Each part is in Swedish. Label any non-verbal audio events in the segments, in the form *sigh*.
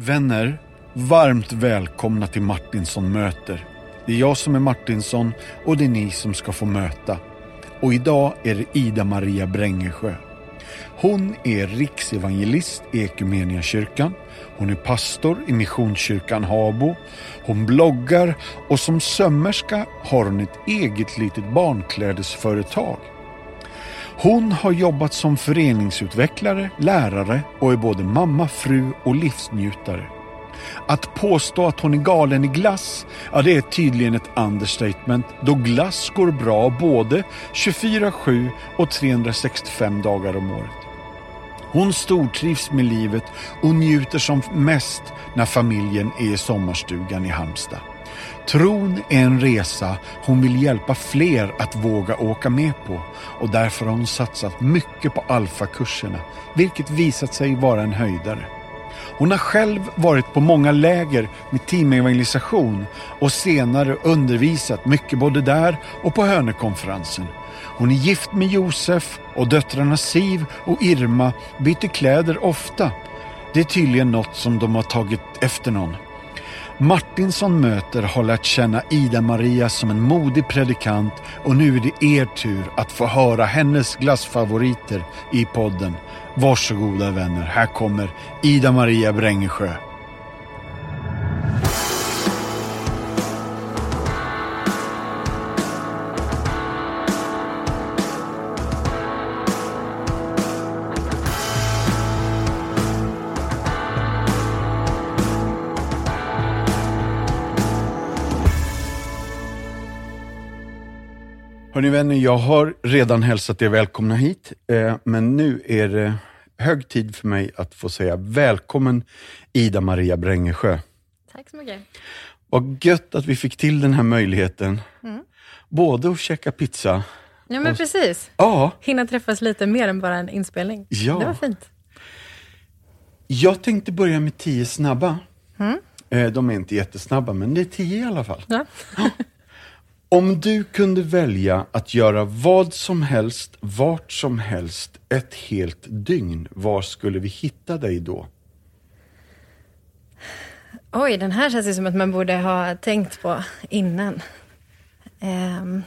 Vänner, varmt välkomna till Martinsson möter. Det är jag som är Martinsson och det är ni som ska få möta. Och idag är det Ida-Maria Brängesjö. Hon är riksevangelist i Equmeniakyrkan. Hon är pastor i Missionskyrkan Habo. Hon bloggar och som sömmerska har hon ett eget litet barnklädesföretag. Hon har jobbat som föreningsutvecklare, lärare och är både mamma, fru och livsnjutare. Att påstå att hon är galen i glass, ja det är tydligen ett understatement då glass går bra både 24-7 och 365 dagar om året. Hon stortrivs med livet och njuter som mest när familjen är i sommarstugan i Halmstad. Tron är en resa hon vill hjälpa fler att våga åka med på och därför har hon satsat mycket på alfakurserna, vilket visat sig vara en höjdare. Hon har själv varit på många läger med teamevangelisation och senare undervisat mycket både där och på Hönökonferensen. Hon är gift med Josef och döttrarna Siv och Irma byter kläder ofta. Det är tydligen något som de har tagit efter någon. Martinsson möter har lärt känna Ida-Maria som en modig predikant och nu är det er tur att få höra hennes glassfavoriter i podden. Varsågoda vänner, här kommer Ida-Maria Brängesjö. Hörni vänner, jag har redan hälsat er välkomna hit, eh, men nu är det hög tid för mig att få säga välkommen Ida-Maria Brängesjö. Tack så mycket. Vad gött att vi fick till den här möjligheten. Mm. Både att käka pizza, Ja, men precis. ja, Hinna träffas lite mer än bara en inspelning. Ja. Det var fint. jag tänkte börja med tio snabba. Mm. Eh, De är inte jättesnabba, men det är tio i alla fall. Ja. Om du kunde välja att göra vad som helst, vart som helst, ett helt dygn, var skulle vi hitta dig då? Oj, den här känns ju som att man borde ha tänkt på innan. Um...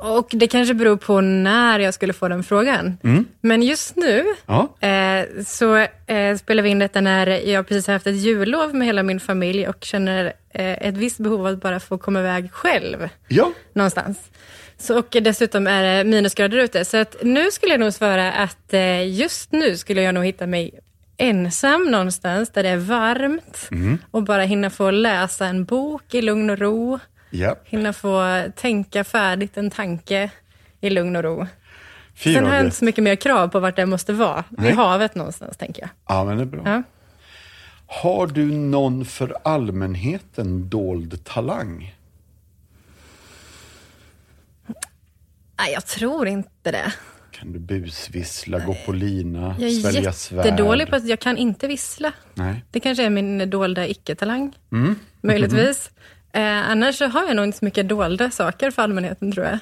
Och det kanske beror på när jag skulle få den frågan. Men just nu Ja, eh, så eh, spelar vi in detta när jag precis har haft ett jullov med hela min familj och känner eh, ett visst behov av att bara få komma iväg själv. ja. någonstans. Så, och dessutom är det minusgrader ute. Så att nu skulle jag nog svara att eh, just nu skulle jag nog hitta mig ensam någonstans där det är varmt och bara hinna få läsa en bok i lugn och ro. Ja. Hinna få tänka färdigt en tanke i lugn och ro. Fy Sen har jag inte så mycket mer krav på vart det måste vara. Nej. Vid havet någonstans, tänker jag. Ja, men det är bra. Ja. Har du någon för allmänheten dold talang? Nej, jag tror inte det. Kan du busvissla, gå på lina, Jag är svälja svärd? jättedålig på att jag kan inte vissla. Nej. Det kanske är min dolda icke-talang, Mm. möjligtvis. Eh, annars så har jag nog inte så mycket dolda saker för allmänheten, tror jag.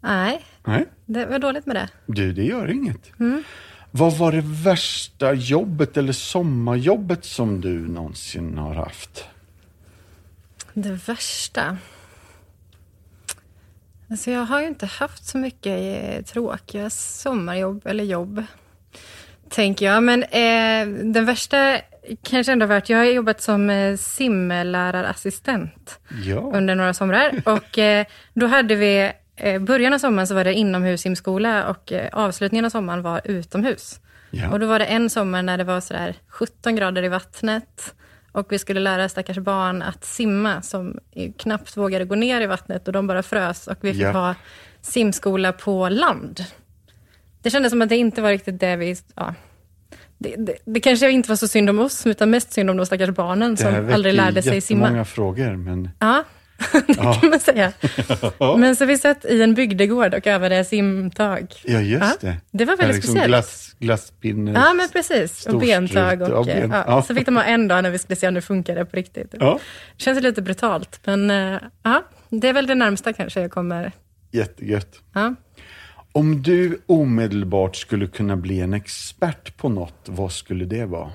Nej, Nej, det var dåligt med det. du, det gör inget. Mm. Vad var det värsta jobbet eller sommarjobbet som du någonsin har haft? Det värsta? Alltså jag har ju inte haft så mycket eh, tråkiga sommarjobb eller jobb, tänker jag. Men eh, den värsta kanske ändå varit, jag har jobbat som eh, simlärarassistent. Ja, under några somrar. Och eh, då hade vi, eh, början av sommaren så var det inomhussimskola och eh, avslutningen av sommaren var utomhus. ja. Och då var det en sommar när det var sådär 17 grader i vattnet och vi skulle lära stackars barn att simma som knappt vågade gå ner i vattnet och de bara frös och vi fick Ja. ha simskola på land. Det kändes som att det inte var riktigt det vi... Ja. Det, det, det kanske inte var så synd om oss, utan mest synd om de stackars barnen det här som aldrig väcker lärde sig simma. jättemånga frågor, men Ja, *laughs* det kan man säga. *laughs* Men så vi satt i en bygdegård och övade simtag. ja, just Ja, det. det var väldigt liksom speciellt. Glass, glasspinne. Ja, men precis. Och bentag. Och, och ben- ja. ja. Så fick de ha en dag när vi skulle se om det funkade på riktigt. Ja, Känns lite brutalt, men eh, ja, det är väl det närmsta kanske jag kommer. jättegött. Ja. Om du omedelbart skulle kunna bli en expert på något, vad skulle det vara?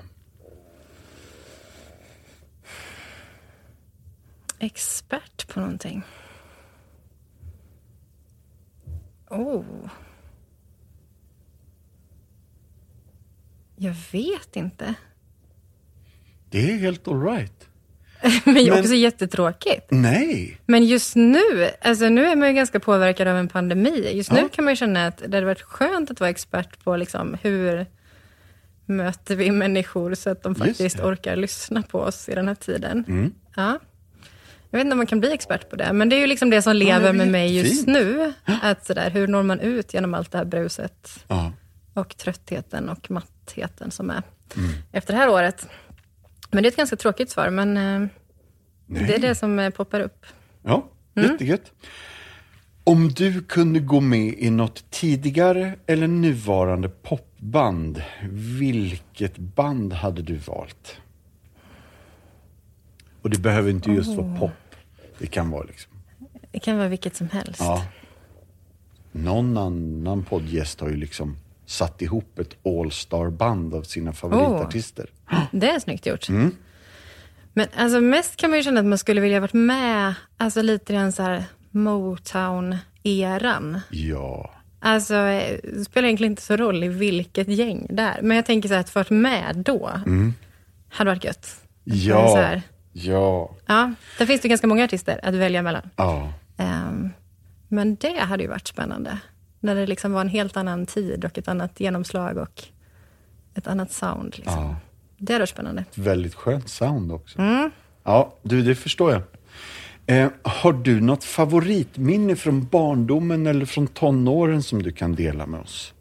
Expert på någonting? Oh. Jag vet inte. Det är helt alright. *laughs* Men Men- också jättetråkigt. Nej. Men just nu, alltså nu är man ju ganska påverkad av en pandemi. Just nu Ja. kan man ju känna att det hade varit skönt att vara expert på liksom hur möter vi människor så att de faktiskt. Mm. orkar lyssna på oss i den här tiden. Ja. Jag vet inte om man kan bli expert på det, men det är ju liksom det som lever är med mig just jättefint. nu. Att sådär, hur når man ut genom allt det här bruset Ja. och tröttheten och mattheten som är Mm. efter det här året. Men det är ett ganska tråkigt svar, men eh, det är det som eh, poppar upp. Ja, Mm. jättegött. Om du kunde gå med i något tidigare eller nuvarande popband, vilket band hade du valt? Och det behöver inte just vara pop. Det kan vara liksom, Det kan vara vilket som helst. ja. Någon annan poddgäst har ju liksom satt ihop ett all-star-band av sina favoritartister. Det är snyggt gjort. Mm. Men alltså mest kan man ju känna att man skulle vilja varit med, alltså lite i den så här Motown-eran. Ja, Alltså, det spelar egentligen inte så roll i vilket gäng det är. Men jag tänker så här, att varit med då, hade varit gött. Ja, här, ja, ja, där finns det ganska många artister att välja mellan. ja. Ehm, men det hade ju varit spännande. När det liksom var en helt annan tid och ett annat genomslag och ett annat sound. Liksom. ja. Det varit spännande. Väldigt skönt sound också. Mm. Ja, du, det förstår jag. Eh, har du något favoritminne från barndomen eller från tonåren som du kan dela med oss?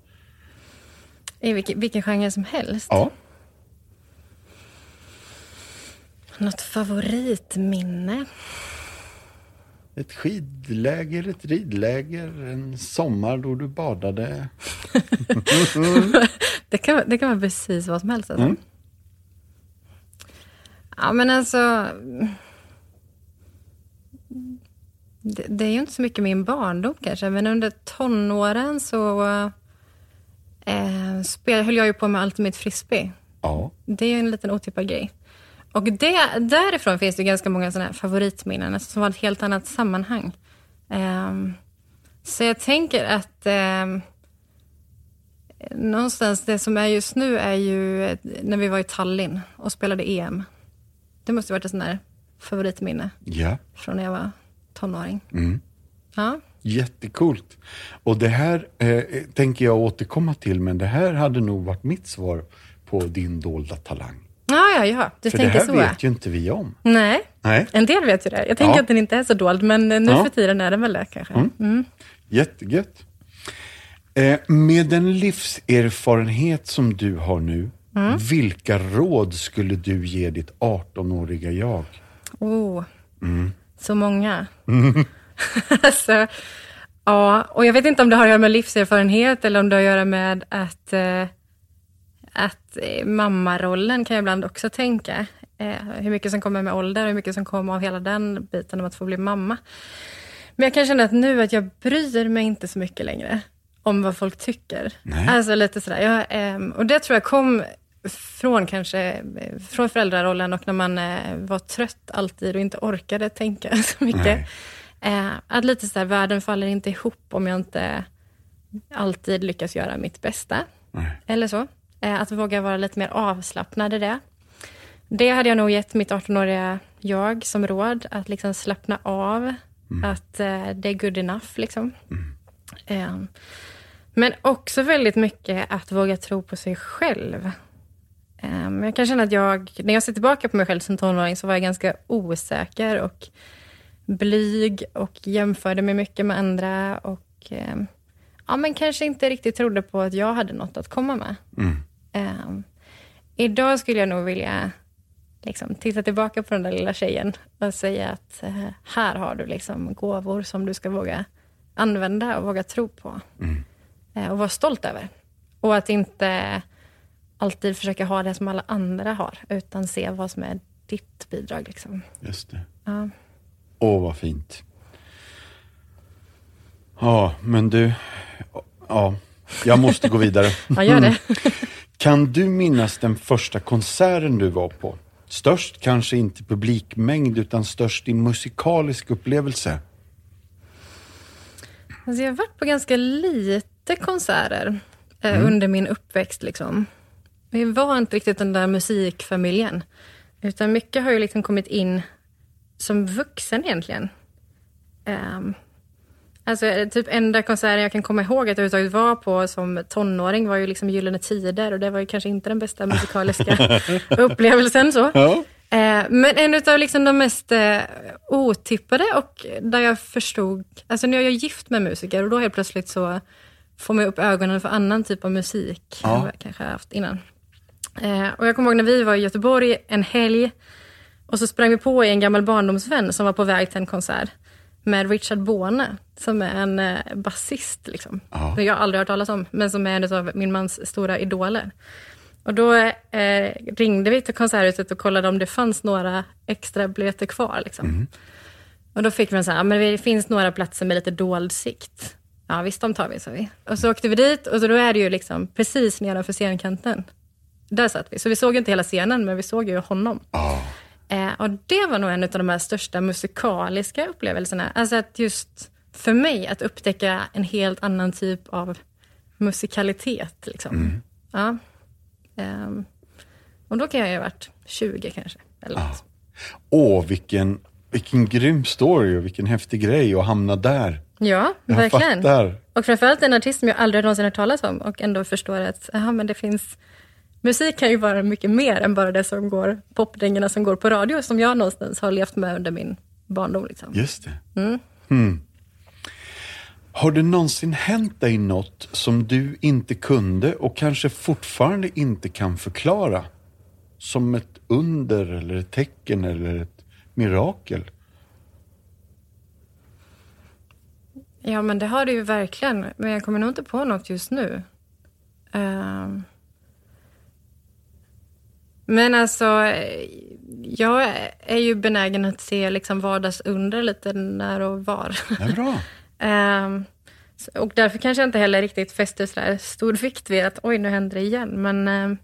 I vilken, vilken genre som helst. Ja. Något favoritminne? Ett skidläger, ett ridläger, en sommar då du badade. *laughs* Det kan, det kan vara precis vad som helst. Alltså. Mm. Ja, men alltså... Det, det är ju inte så mycket min barndom kanske, men under tonåren så eh, spel, höll jag ju på med Ultimate Frisbee. Ja. Det är ju en liten otippad grej. Och det, därifrån finns det ganska många här favoritminnen alltså, som har ett helt annat sammanhang. Ehm, så jag tänker att ehm, någonstans det som är just nu är ju när vi var i Tallinn och spelade EM. Det måste varit ett sånt här favoritminne Ja. från när jag var tonåring. Mm. Ja, Jättecoolt. Och det här eh, tänker jag återkomma till, men det här hade nog varit mitt svar på din dolda talang. Ja, ja, ja. du För det tänker här så. vet ju inte vi om. Nej, Nej. en del vet ju det. Jag tänker Ja. att den inte är så dold, men nu Ja. för tiden är den väl det kanske. Mm. Jättegött. Eh, med den livserfarenhet som du har nu, Mm. vilka råd skulle du ge ditt 18-åriga jag? Oh, Mm. så många. *laughs* alltså, ja, och jag vet inte om det har att göra med livserfarenhet eller om det har att göra med att, eh, att eh, mammarollen kan jag ibland också tänka. Eh, hur mycket som kommer med ålder och hur mycket som kommer av hela den biten om att få bli mamma. Men jag kan känna att nu att jag bryr mig inte så mycket längre om vad folk tycker. Nej. Alltså lite sådär. Jag, ehm, och det tror jag kom från kanske, eh, från föräldrarollen och när man var trött alltid och inte orkade tänka *laughs* så mycket. Nej. Att lite sådär, världen faller inte ihop om jag inte alltid lyckas göra mitt bästa. Nej. Eller så. Eh, att våga vara lite mer avslappnad i det. Det hade jag nog gett mitt 18-åriga jag som råd. Att liksom slappna av. Att eh, det är good enough. Liksom. Eh, men också väldigt mycket att våga tro på sig själv. Eh, jag kan känna att jag, när jag ser tillbaka på mig själv som tonåring så var jag ganska osäker och blyg och jämförde mig mycket med andra. Och eh, ja, men kanske inte riktigt trodde på att jag hade något att komma med. Mm. Eh, idag skulle jag nog vilja liksom, titta tillbaka på den där lilla tjejen och säga att eh, här har du liksom gåvor som du ska våga använda och våga tro på. Eh, och vara stolt över. Och att inte alltid försöka ha det som alla andra har, utan se vad som är ditt bidrag. Liksom. Just det. Ja. Åh, vad fint. Ja, men du. Ja, jag måste gå vidare. Ja, gör det. Kan du minnas den första konserten du var på? Störst kanske inte publikmängd utan störst i musikalisk upplevelse. Alltså jag har varit på ganska lite konserter eh, mm. under min uppväxt. Liksom. Vi var inte riktigt den där musikfamiljen. Utan mycket har ju liksom kommit in som vuxen egentligen. Um, alltså typ enda konserten jag kan komma ihåg att jag överhuvudtaget var på som tonåring var ju liksom Gyllene Tider och det var ju kanske inte den bästa musikaliska *laughs* upplevelsen. så. Ja. Eh, men en av liksom de mest eh, otippade och där jag förstod, alltså nu är jag gift med musiker och då helt plötsligt så får man upp ögonen för annan typ av musik ja. än vad jag kanske haft innan. Eh, och jag kommer ihåg när vi var i Göteborg en helg och så sprang vi på en gammal barndomsvän som var på väg till en konsert med Richard Bone, som är en eh, basist. Liksom. Ja. Jag har aldrig hört talas om, men som är en av min mans stora idoler. Och då eh, ringde vi till Konserthuset och kollade om det fanns några extra biljetter kvar. Liksom. Mm. Och då fick vi en sån här, men det finns några platser med lite dold sikt. Ja visst, de tar vi, sa vi. Och så åkte vi dit och så då är det ju liksom precis nedanför scenkanten. Där satt vi. Så vi såg inte hela scenen, men vi såg ju honom. Oh. Eh, och det var nog en av de här största musikaliska upplevelserna. Alltså att just för mig, att upptäcka en helt annan typ av musikalitet. Liksom. Mm. Ja. Um, och då kan jag ju ha varit 20 kanske. Eller ah. Åh, vilken, vilken grym story och vilken häftig grej att hamna där. Ja, jag verkligen. Fattar. Och framförallt en artist som jag aldrig någonsin hört talas om och ändå förstår att aha, men det finns Musik kan ju vara mycket mer än bara det som går, popdängorna som går på radio, som jag någonstans har levt med under min barndom. Liksom. Just det. Mm. Hmm. Har det någonsin hänt dig något som du inte kunde och kanske fortfarande inte kan förklara? Som ett under eller ett tecken eller ett mirakel? Ja, men det har det ju verkligen. Men jag kommer nog inte på något just nu. Uh... Men alltså, jag är ju benägen att se liksom vardagsunder lite när och var. Det är bra. *laughs* um, och därför kanske jag inte heller riktigt fäster så stor vikt vid att oj, nu händer det igen. Men, um,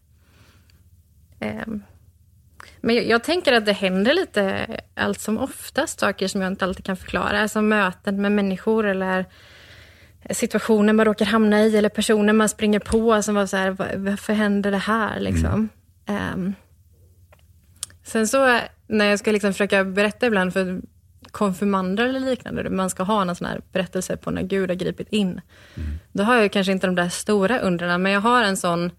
um, men jag, jag, tänker att det händer lite allt som oftast saker som jag inte alltid kan förklara. Alltså möten med människor eller situationer man råkar hamna i eller personer man springer på som var så här, varför händer det här liksom? Mm. Um, sen så när jag ska liksom försöka berätta ibland för konfirmander eller liknande, man ska ha en sån här berättelse på när Gud har gripit in. Mm. Då har jag kanske inte de där stora undren, men jag har en sån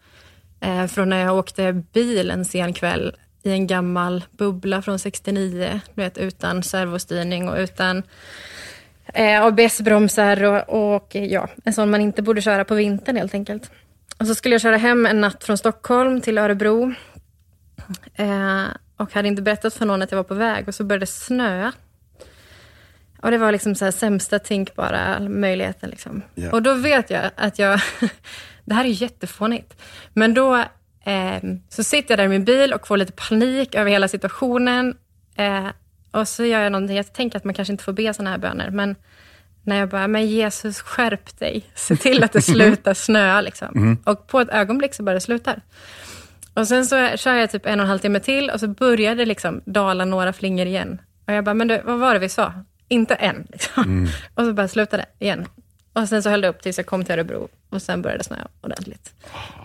eh, från när jag åkte bil en sen kväll i en gammal bubbla från 69, du vet, utan servostyrning och utan eh, ABS-bromsar och, och, ja, en sån man inte borde köra på vintern helt enkelt. Och så skulle jag köra hem en natt från Stockholm till Örebro. Eh, och hade inte berättat för någon att jag var på väg och så började det snöa. Och det var liksom så här sämsta tänkbara möjligheten. Liksom. Yeah. Och då vet jag att jag... *laughs* det här är jättefånigt. Men då eh, så sitter jag där i min bil och får lite panik över hela situationen. Eh, och så gör jag någonting. Jag tänker att man kanske inte får be sådana här böner. Men när jag bara, men Jesus skärp dig. Se till att det *laughs* slutar snöa. Liksom. Mm. Och på ett ögonblick så bara det slutar. Och sen så kör jag typ en och en halv timme till och så börjar det liksom dala några flingor igen. Och jag bara, men du, vad var det vi sa? Inte än. Liksom. Mm. *laughs* Och så bara slutade det igen. Och sen så höll det upp tills jag kom till Örebro och sen började det snöa ordentligt.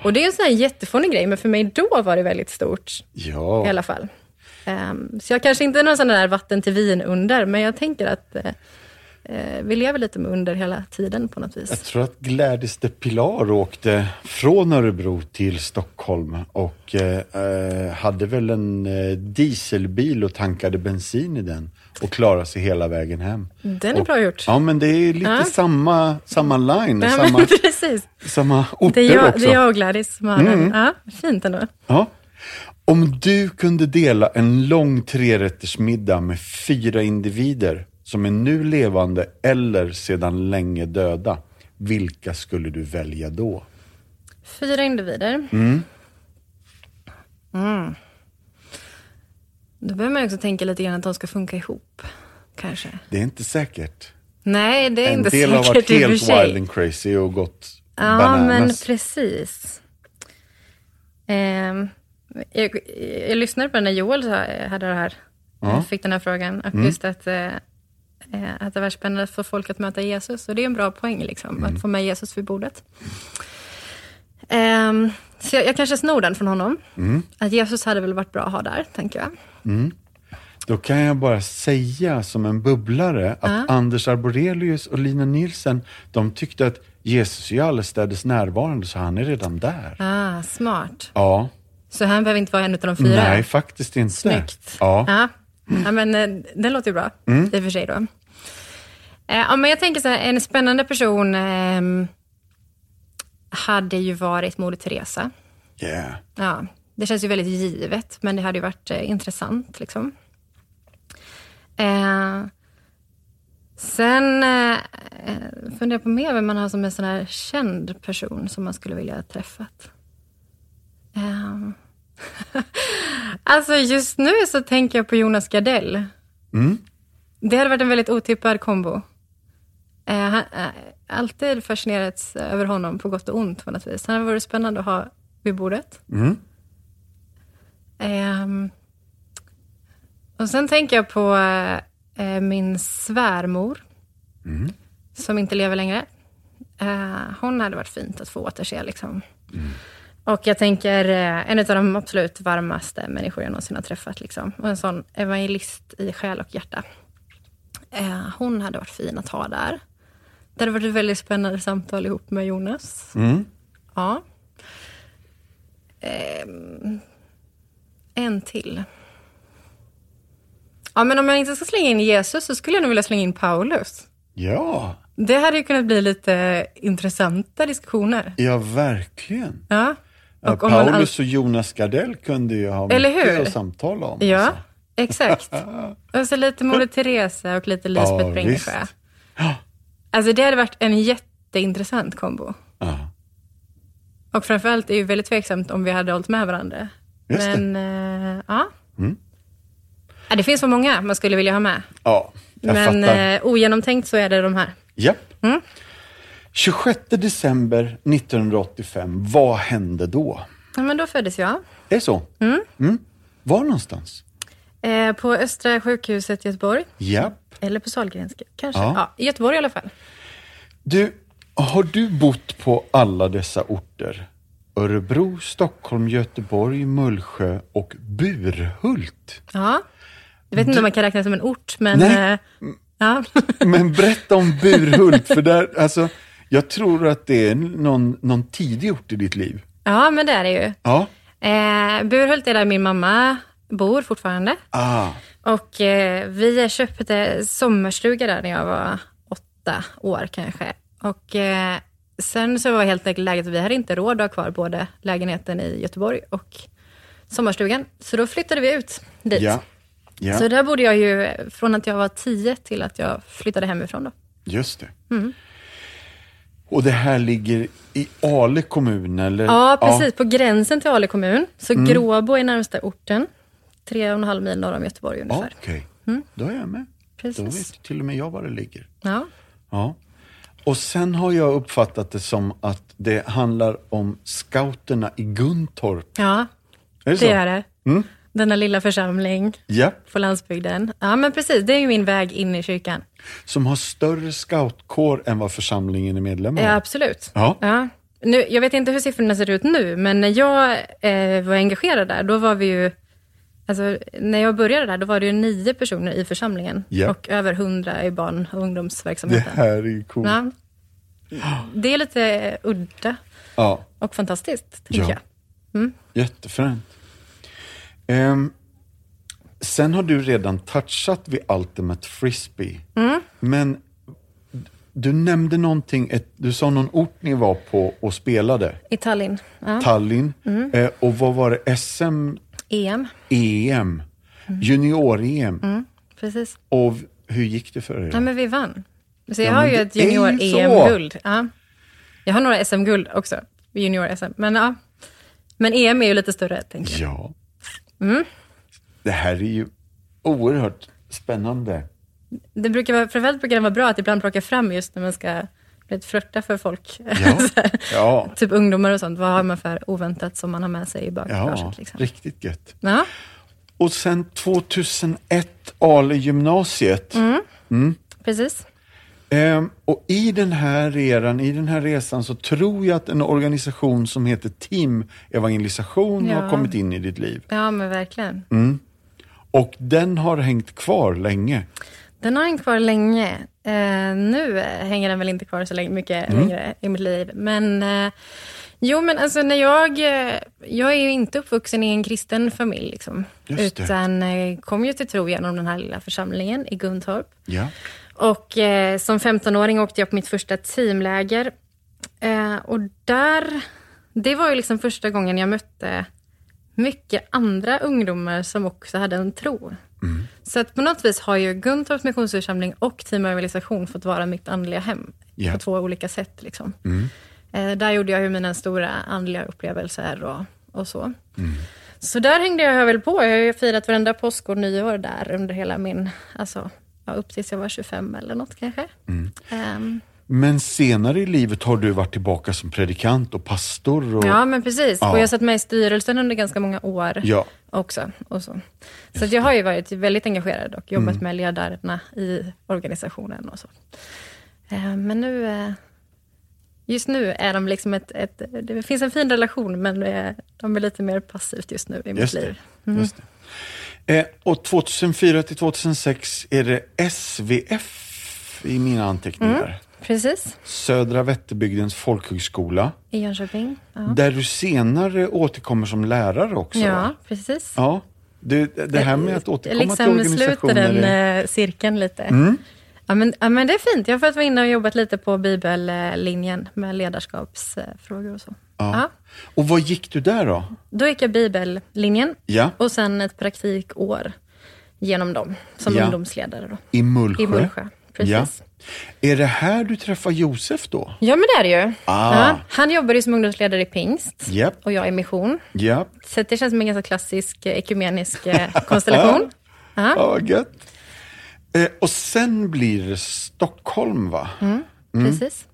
Och det är en sån här jättefånig grej, men för mig då var det väldigt stort. Ja. I alla fall. Um, så jag kanske inte är någon sån där vatten till vin under, men jag tänker att uh, vi lever lite med under hela tiden på något vis. Jag tror att Gladys de Pilar åkte från Örebro till Stockholm och eh, eh, hade väl en eh, dieselbil och tankade bensin i den och klarade sig hela vägen hem. Den är och, bra gjort. Ja, men det är lite ja. samma, samma line, ja, samma, *laughs* precis. samma orter det är jag, också. Det är jag och Gladys som har mm. den. Ja, fint ändå. Ja. Om du kunde dela en lång trerättersmiddag med fyra individer, som är nu levande eller sedan länge döda, vilka skulle du välja då? Fyra individer. Mm. Mm. Då behöver man också tänka lite grann att de ska funka ihop, kanske. Det är inte säkert. Nej, det är en inte säkert En del har varit helt wild and crazy och gått Ja, bananas. men precis. Eh, jag, jag lyssnade på när Joel hade det här, Ja. fick den här frågan. Och just att, eh, att det var spännande för folk att möta Jesus. Och det är en bra poäng, liksom, att få med Jesus vid bordet. Ehm, så jag, jag kanske snor den från honom. Att Jesus hade väl varit bra att ha där, tänker jag. Då kan jag bara säga som en bubblare att Ja. Anders Arborelius och Lina Nielsen, de tyckte att Jesus är allestädes närvarande så han är redan där. Ah, smart. Ja, Så han behöver inte vara en av de fyra? nej faktiskt inte. Snyggt. Ja. Ja, ja men eh, den låter ju bra i och för sig då. Eh, Ja, men jag tänker så här, en spännande person ehm, hade ju varit Moder Teresa. Yeah. Ja, det känns ju väldigt givet, men det hade ju varit eh, intressant. Liksom. Eh, sen eh, eh, funderar jag på mer vem man har som en sån här känd person som man skulle vilja ha träffat. Eh, *laughs* alltså just nu så tänker jag på Jonas Gardell. Mm. Det hade varit en väldigt otippad kombo. Eh, han, eh, alltid fascinerats över honom på gott och ont på något vis. Han hade varit spännande att ha vid bordet. Mm. Ehm, och sen tänker jag på eh, min svärmor, som inte lever längre. Eh, hon hade varit fint att få återse. Liksom. Och jag tänker, eh, en av de absolut varmaste människor jag någonsin har träffat. Liksom. Och en sån evangelist i själ och hjärta. Eh, hon hade varit fin att ha där. Det hade varit ett väldigt spännande samtal ihop med Jonas. Mm. Ja. Ehm, en till. Ja, men om jag inte ska slänga in Jesus så skulle jag nog vilja slänga in Paulus. Ja, Det hade ju kunnat bli lite intressanta diskussioner. ja verkligen. Ja. Och om man Paulus och Jonas Gardell kunde ju ha Eller mycket hur? att samtala om. Ja, alltså. exakt. Och *laughs* så lite Moder Teresa och lite Lisbeth Ja, Brängelsjö. visst. *gasps* Alltså det hade varit en jätteintressant kombo. Ja. Och framförallt är det ju väldigt tveksamt om vi hade hållit med varandra. Just det. Men, eh, ja. Mm. ja. Det finns så många man skulle vilja ha med. ja, jag Men fattar. eh, ogenomtänkt så är det de här. Japp. Mm. 26 december 1985, vad hände då? Ja, men då föddes jag. Är det så? Mm. Var någonstans? Eh, på Östra sjukhuset i Göteborg. Japp. Eller på Sahlgrenska, kanske. Ja. Ja. I Göteborg i alla fall. Du, har du bott på alla dessa orter? Örebro, Stockholm, Göteborg, Mullsjö och Burhult. Ja. Jag vet inte om man kan räkna som en ort, men... Nej. Eh, ja. Men berätta om Burhult, för där, alltså, jag tror att det är någon, någon tidig ort i ditt liv. ja, men det är det ju. Ja. Eh, Burhult är där min mamma bor fortfarande. Ah, Och eh, vi köpte sommarstuga där när jag var åtta år kanske. Och eh, sen så var helt enkelt läget att vi hade inte råd att ha kvar både lägenheten i Göteborg och sommarstugan. Så då flyttade vi ut dit. ja. Ja, Så där bodde jag ju från att jag var tio till att jag flyttade hemifrån då. just det. Mm. Och det här ligger i Ale kommun, eller? Ja, precis. På gränsen till Ale kommun. Så Mm. Gråbo är närmsta orten. Tre och en halv mil norr om Göteborg Ja, ungefär. Okej, då är jag med. Då Mm. Precis. vet till och med jag var det ligger. Ja. Ja. Och sen har jag uppfattat det som att det handlar om scouterna i Guntorp. ja, Är det, så? det är det. Mm. Denna lilla församling Ja, på landsbygden. Ja, men precis. Det är ju min väg in i kyrkan. som har större scoutkår än vad församlingen är medlem av. Ja, absolut. Ja. Ja. Nu, jag vet inte hur siffrorna ser ut nu, men när jag eh, var engagerad där, då var vi ju... Alltså, när jag började där, då var det ju nio personer i församlingen Ja. och över hundra i barn och Det ungdomsverksamheten. här är ju coolt. Ja. Det är lite udda och fantastiskt, tänker Ja. jag. jättefränt. Ehm, sen har du redan touchat vid Ultimate Frisbee. Mm. Men du nämnde någonting, ett, du sa någon ort ni var på och spelade. I Tallinn. Ja. Tallinn. Mm. Eh, och vad var det? SM, EM, EM, junior-EM. Mm. precis. Och hur gick det för er? Ja, men vi vann. Så jag Ja, har ju ett junior-EM-guld. Ja. Jag har några SM-guld också, junior-SM. Men, ja. men EM är ju lite större, tänker jag. Ja. Mm. Det här är ju oerhört spännande. Det brukar vara, framförallt brukar det vara bra att ibland plocka fram just när man ska lite flörta för folk. Ja. *laughs* Ja, typ ungdomar och sånt. Vad har man för oväntat som man har med sig i ja bagaget? Liksom. riktigt gött. Ja. Och sen 2001, Ale gymnasiet. precis. Ehm, och i den här eran, i den här resan så tror jag att en organisation som heter Team Evangelisation har Ja. kommit in i ditt liv. Ja, men verkligen. Och den har hängt kvar länge. Den har hängt kvar länge. Eh, nu hänger den väl inte kvar så länge, mycket Mm. längre i mitt liv. Men eh, jo, men alltså när jag... eh, Jag är ju inte uppvuxen i en kristen familj, liksom. Utan eh, kom ju till tro genom den här lilla församlingen i Guntorp. Ja. Och eh, som 15-åring åkte jag på mitt första teamläger. Eh, och där... Det var ju liksom första gången jag mötte mycket andra ungdomar som också hade en tro. Så att på något vis har ju Guntorps missionsförsamling och Team Evangelisation fått vara mitt andliga hem Ja. på två olika sätt. Liksom. Eh, där gjorde jag ju mina stora andliga upplevelser och, och så. Så där hängde jag väl på. Jag har ju firat varenda påsk och nyår där under hela min, alltså, ja, upp tills jag var 25 eller något kanske. Ehm, Men senare i livet har du varit tillbaka som predikant och pastor. Och... ja, men precis. Ja. Och jag satt med i styrelsen under ganska många år. Ja. också. Och så så jag har ju varit väldigt engagerad och jobbat Mm. med ledarna i organisationen och så. Eh, Men nu, eh, just nu är de liksom ett, ett, det finns en fin relation men eh, de är lite mer passivt just nu i mitt Just liv. Just det. Eh, och 2004 till 2006 är det SVF i mina anteckningar. Mm. Precis, Södra Vätterbygdens folkhögskola. i Jönköping. Ja, Där du senare återkommer som lärare också. ja va? precis. ja. Det, det här med att återkomma liksom till organisationer. sluter den är- eh, cirkeln lite. Mm. Ja, men, ja, men det är fint. Jag har fått vara inne och jobbat lite på bibellinjen med ledarskapsfrågor och så. Ja. Ja. Och vad gick du där då? Då gick jag bibellinjen Ja, och sen ett praktikår genom dem som Ja. ungdomsledare då, i Mullsjö. i Mullsjö. Precis. Ja. Ja. Är det här du träffar Josef då? men det är det ju. Ah. Ja, han jobbar ju som ungdomsledare i pingst Japp. och jag i mission. Ja, Så det känns som en ganska klassisk eh, ekumenisk eh, *laughs* konstellation. Ja. ja vad gött. Eh, och sen blir det Stockholm va? Mm. Precis.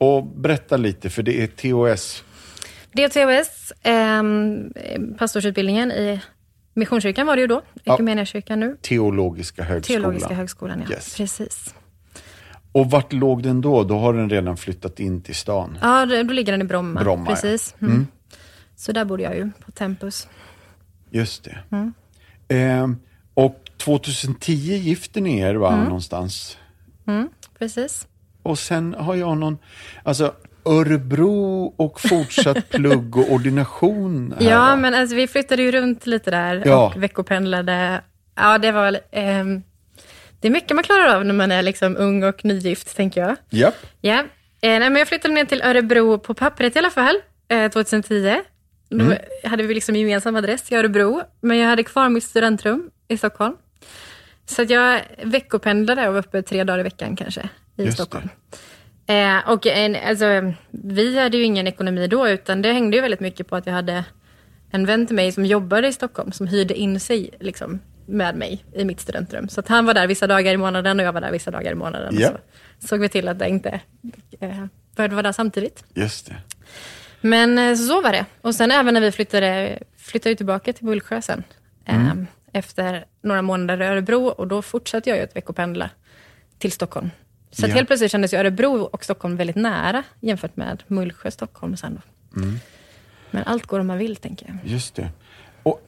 Och berätta lite, för det är TOS. DTOS, eh, pastorsutbildningen i Missionskyrkan var det ju då, Ja. Ekumeniakyrkan nu. Teologiska högskolan. Teologiska högskolan, ja. Yes. Precis. Och vart låg den då? Då har den redan flyttat in till stan. Ja, det- då ligger den i Bromma. Bromma, ja. Precis. Mm. Så där bodde jag ju, på Tempus. Just det. Mm. Eh, och 2010 gifte ni er va, Mm. någonstans? Precis. Och sen har jag någon, alltså Örebro och fortsatt *laughs* plugg och ordination här Ja, men alltså, vi flyttade ju runt lite där Ja. och veckopendlade. Ja, det var... ehm, det är mycket man klarar av när man är liksom ung och nygift, tänker jag. Japp. Ja. Eh, nej, men jag flyttade ner till Örebro på pappret i alla fall, eh, 2010. Då Mm. hade vi liksom gemensam adress i Örebro, men jag hade kvar mitt studentrum i Stockholm. Så jag veckopendlade och var uppe tre dagar i veckan kanske i Just Stockholm. Eh, och en, alltså, vi hade ju ingen ekonomi då, utan det hängde ju väldigt mycket på att jag hade en vän till mig som jobbade i Stockholm, som hyrde in sig liksom, med mig i mitt studentrum. Så att han var där vissa dagar i månaden och jag var där vissa dagar i månaden. Och så såg vi till att det inte eh, började vara där samtidigt. Just det. Men eh, så var det. Och sen även när vi flyttade, flyttade tillbaka till Mullsjö sen, eh, efter några månader i Örebro, och då fortsatte jag ju att veckopendla till Stockholm. Så Ja. helt plötsligt kändes ju Örebro och Stockholm väldigt nära jämfört med Mullsjö, Stockholm sen då. Men allt går om man vill, tänker jag. Just det. Och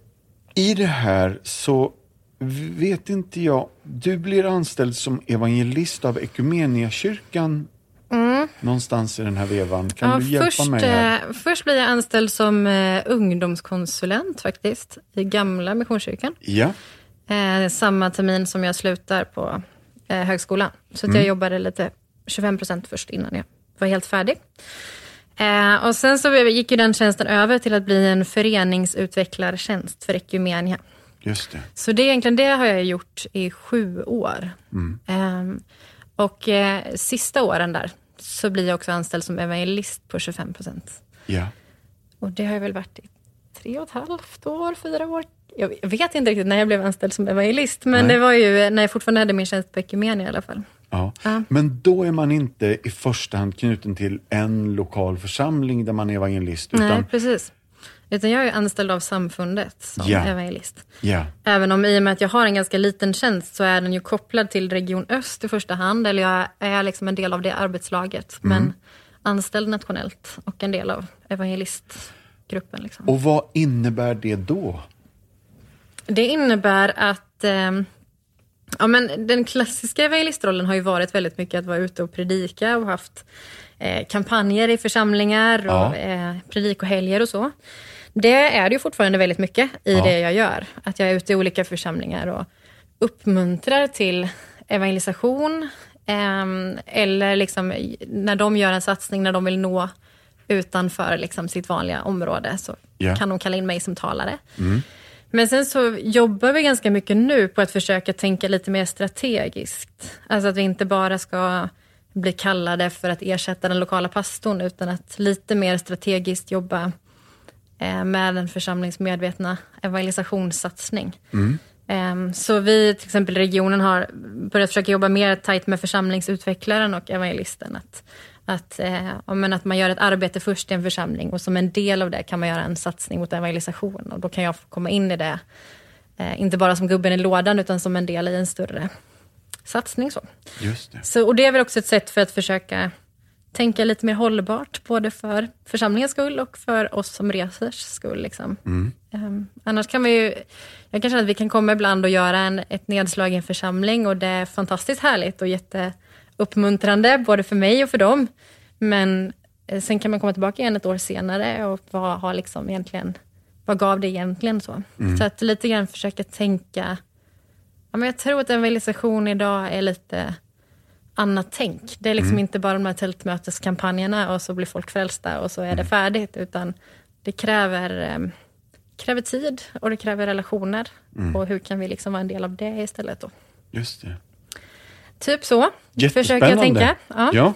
i det här så vet inte jag, du blir anställd som evangelist av Ekumeniakyrkan någonstans i den här vevan. Kan Mm. Ja, du hjälpa först, mig här? eh, först blir jag anställd som eh, ungdomskonsulent faktiskt, i gamla Missionskyrkan. Ja, Eh, samma termin som jag slutar på eh, högskolan. Så att jag jobbade lite 25 procent först innan jag var helt färdig. Eh, och sen så gick ju den tjänsten över till att bli en föreningsutvecklartjänst för Ekumenia. just det. Så det är egentligen det har jag gjort i sju år. Eh, och eh, sista åren där så blir jag också anställd som evangelist på 25 procent. Ja. Och det har jag väl varit i tre och ett halvt år, fyra år. Jag vet inte riktigt när jag blev anställd som evangelist, men Nej. det var ju när jag fortfarande hade min tjänst på Ekumenia i alla fall. Ja. Ja. Men då är man inte i första hand knuten till en lokal församling där man är evangelist. Utan, Nej, precis. Utan jag är anställd av samfundet som Ja. evangelist. Ja, Även om i och med att jag har en ganska liten tjänst så är den ju kopplad till Region Öst i första hand. Eller jag är liksom en del av det arbetslaget. Mm. Men anställd nationellt och en del av evangelistgruppen. Liksom. och vad innebär det då? Det innebär att eh, ja, men den klassiska evangelistrollen har ju varit väldigt mycket att vara ute och predika och haft eh, kampanjer i församlingar och Ja. eh, predikohelger och så. Det är det ju fortfarande väldigt mycket i Ja. det jag gör. Att jag är ute i olika församlingar och uppmuntrar till evangelisation ehm, eller liksom när de gör en satsning, när de vill nå utanför liksom sitt vanliga område så Ja. kan de kalla in mig som talare. Men sen så jobbar vi ganska mycket nu på att försöka tänka lite mer strategiskt. Alltså att vi inte bara ska bli kallade för att ersätta den lokala pastorn, utan att lite mer strategiskt jobba eh, med en församlingsmedvetna evangelisationssatsning. Ehm, Så vi, till exempel regionen, har börjat försöka jobba mer tajt med församlingsutvecklaren och evangelisten. Att, att, eh, men att man gör ett arbete först i en församling och som en del av det kan man göra en satsning mot evangelisation. Och då kan jag få komma in i det, eh, inte bara som gubben i lådan, utan som en del i en större satsning. Så. Just det. Så, och det är väl också ett sätt för att försöka tänka lite mer hållbart, både för församlingens skull och för oss som resers skull. Liksom. Ehm, annars kan vi ju, jag kan känna att vi kan komma ibland och göra en, ett nedslag i en församling och det är fantastiskt härligt och jätteuppmuntrande, både för mig och för dem. Men eh, sen kan man komma tillbaka igen ett år senare och vad har liksom egentligen, vad gav det egentligen så? Så att lite grann försöka tänka, ja, men jag tror att evangelisation idag är lite annat tänk. Det är liksom inte bara de här tältmöteskampanjerna och så blir folk frälsta och så är det färdigt, utan det kräver, eh, kräver tid och det kräver relationer. Och hur kan vi liksom vara en del av det istället då? Just det. Typ så, försöker jag tänka. Ja. Ja.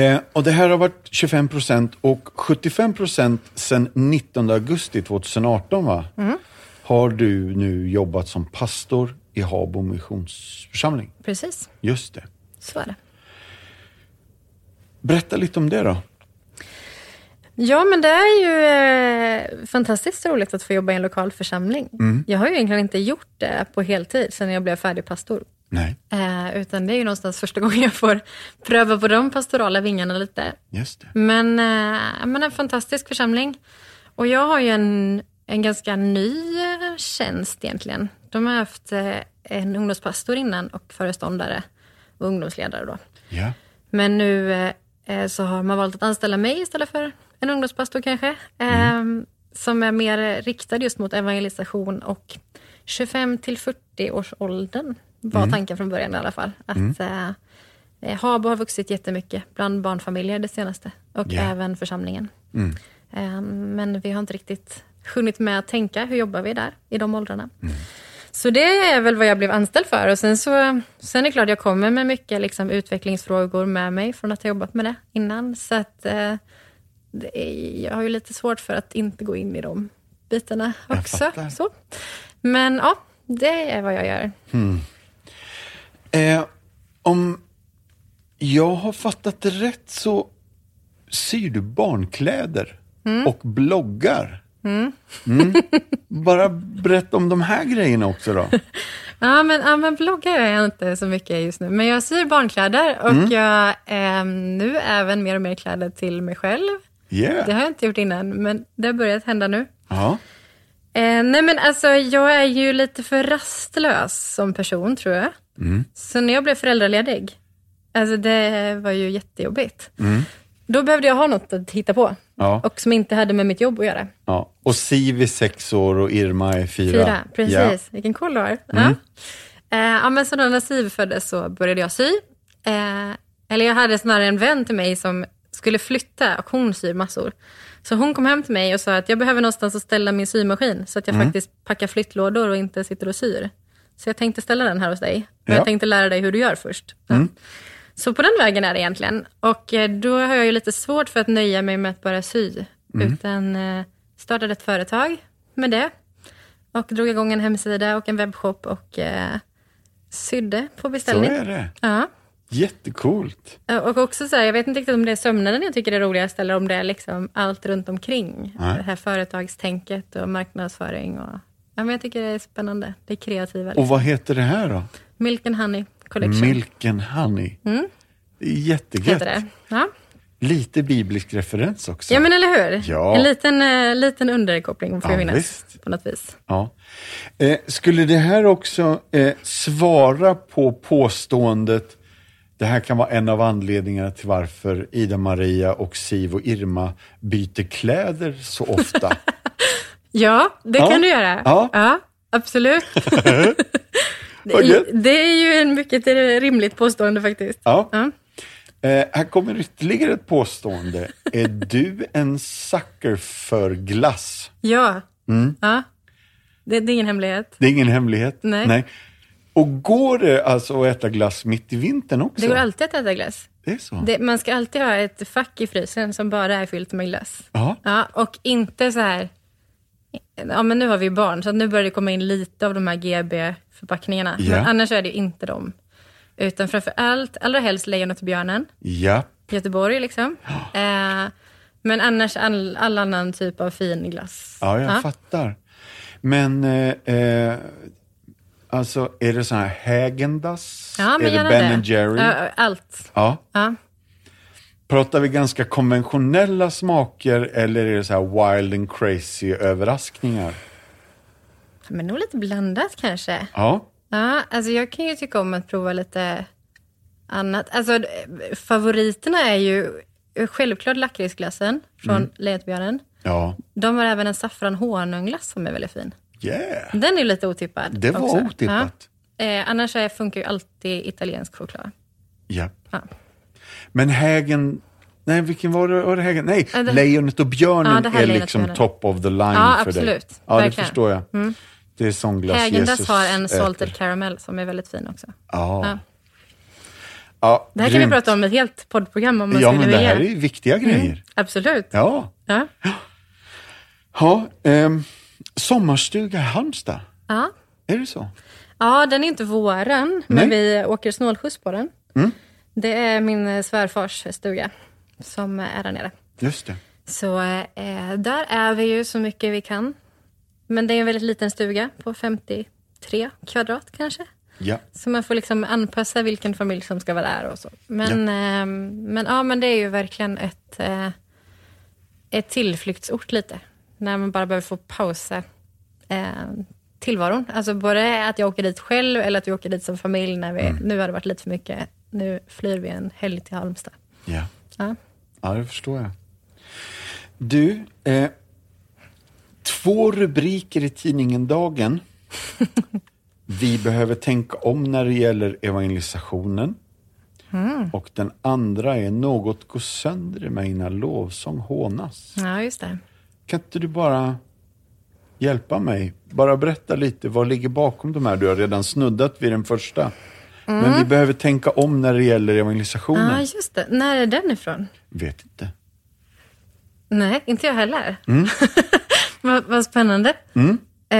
Eh, och det här har varit 25 procent och 75 procent sedan 19 augusti 2018 va? Mm. Har du nu jobbat som pastor i Habo missionsförsamling. Precis, Just det. så är det. Berätta lite om det då. Ja, men det är ju eh, fantastiskt roligt att få jobba i en lokal församling. Jag har ju egentligen inte gjort det på heltid sedan jag blev färdig pastor. Nej, Eh, utan det är ju någonstans första gången jag får pröva på de pastorala vingarna lite. just det. Men, eh, men en fantastisk församling. Och jag har ju en, en ganska ny eh, tjänst egentligen. De har haft eh, en ungdomspastor innan och föreståndare och ungdomsledare då. Ja, Men nu eh, eh, så har man valt att anställa mig istället för en ungdomspastor kanske. Eh, som är mer riktad just mot evangelisation och 25 till 40 års åldern var tanken från början i alla fall. Att eh, eh, Habo har vuxit jättemycket bland barnfamiljer det senaste och Ja. även församlingen. Eh, men vi har inte riktigt hunnit med att tänka, hur jobbar vi där i de åldrarna? Så det är väl vad jag blev anställd för. Och sen, så, sen är det klart jag kommer med mycket liksom, utvecklingsfrågor med mig från att ha jobbat med det innan. Så att, eh, är, jag har ju lite svårt för att inte gå in i de bitarna också. Så. Men ja, det är vad jag gör. Eh, om jag har fattat det rätt så syr du barnkläder och bloggar. Mm. Bara berätta om de här grejerna också då. *laughs* Ja men, ja, men bloggar jag inte så mycket just nu. Men jag syr barnkläder och Mm. jag eh, nu även mer och mer kläder till mig själv. Yeah. Det har jag inte gjort innan, men det har börjat hända nu. Ja. Eh, nej men alltså jag är ju lite för rastlös som person tror jag. Så när jag blev föräldraledig, alltså det var ju jättejobbigt. Då behövde jag ha något att hitta på. Ja. Och som inte hade med mitt jobb att göra. ja. Och Siv är sex år och Irma är fyra. Fyra, precis. Ja. Vilken koll du har. Ja. Eh, ja, men så då när Siv föddes så började jag sy. Eh, eller jag hade snarare en vän till mig som skulle flytta och hon syr massor. Så hon kom hem till mig och sa att jag behöver någonstans att ställa min symaskin så att jag faktiskt packar flyttlådor och inte sitter och syr. Så jag tänkte ställa den här hos dig. Och Ja. jag tänkte lära dig hur du gör först. Ja. Så på den vägen är det egentligen. Och eh, då har jag ju lite svårt för att nöja mig med att bara sy. Utan eh, startade ett företag med det. Och drog igång en hemsida och en webbshop och eh, sydde på Så beställning. är det. Ja. Jättecoolt. Och också så här, jag vet inte riktigt om det är sömnaden jag tycker är roligast eller om det är liksom allt runt omkring. Nej. Det här företagstänket och marknadsföring. Och, ja, men jag tycker det är spännande. Det är kreativa. Och Liksom. vad heter det här då? Milk and Honey Collection Milk and Honey. Mm. Jättegött. Ja. Lite biblisk referens också. ja, men eller hur? Ja. En liten, eh, liten underkoppling får Ja, jag minnas på något vis. Ja. Eh, skulle det här också eh, svara på påståendet, det här kan vara en av anledningarna till varför Ida-Maria och Siv och Irma byter kläder så ofta? *laughs* Ja, det Ja. kan du göra. Ja. absolut. *laughs* *laughs* Det, det är ju en mycket rimligt påstående faktiskt. Ja. Ja. Eh, här kommer ytterligare ett påstående. Är du en sucker för glass? Ja. Mm. ja. Det, det är ingen hemlighet. Det är ingen hemlighet. Nej. Och går det alltså att äta glass mitt i vintern också? Det går alltid att äta glass. Det är så? Det, man ska alltid ha ett fack i frysen som bara är fyllt med glass. Ja. Ja, och inte så här... Ja, men nu har vi barn, så nu börjar det komma in lite av de här GB-förpackningarna. Ja. Men annars är det inte dem. Utan framför allt, allra helst Lejonet och björnen, Ja. Göteborg liksom. *gasps* Eh, men annars all, all annan typ av fin glass. Ja, jag fattar. Men, eh, eh, alltså är det så här Häagen-Dazs? Ja, men är det Ben det. Jerry? Ja, allt. Ja. Ja. Pratar vi ganska konventionella smaker eller är det så här wild and crazy överraskningar? Men nog lite blandat kanske. Ja. Ja, alltså jag kan ju tycka om att prova lite annat. Alltså favoriterna är ju självklart lakritsglassen från Mm. Lejonbjörnen. Ja. De har även en saffran honungglass som är väldigt fin. Yeah. Den är lite otippad. Det var också. otippat. Ja. Eh, annars är, funkar ju alltid italiensk choklad. Ja. Ja. Men Hägen... Nej, vilken var det? Var det Hägen? Nej, Ja, det- Lejonet och björnen Ja, är liksom top of the line Ja, för dig. absolut. Ja, det förstår jag. Det är sån glass Häagen-Dazs Jesus har en äter. salted caramel som är väldigt fin också. Ja. Ja. ja. Det här kan vi grymt. prata om i ett helt poddprogram om man Ja, skulle men det vilja. här är viktiga grejer. Absolut. Ja. Ja. Ja, ehm, sommarstuga i Halmstad. Ja. Är det så? Ja, den är inte våran, men vi åker snålskjuts på den. Mm. Det är min svärfars stuga som är där nere. Just det. Så eh, där är vi ju så mycket vi kan. Men det är en väldigt liten stuga på 53 kvadrat kanske. Ja. Så man får liksom anpassa vilken familj som ska vara där och så. Men, ja. men, ja, men det är ju verkligen ett, eh, ett tillflyktsort lite. När man bara behöver få pausa eh, tillvaron. Alltså både att jag åker dit själv eller att vi åker dit som familj när vi, nu har det varit lite för mycket. Nu flyr vi en helg till Halmstad. Ja. Ja. Ja, det förstår jag. Du, eh, två rubriker i tidningen Dagen. *laughs* Vi behöver tänka om när det gäller evangelisationen. Och den andra är Något går sönder i mig när lovsång hånas. ja, just det. Kan inte du bara hjälpa mig? Bara berätta lite, vad ligger bakom de här? Du har redan snuddat vid den första. Men vi behöver tänka om när det gäller evangelisationen. Ja, just det. När är den ifrån? Vet inte. Nej, inte jag heller. Mm. *laughs* vad, vad spännande. Eh,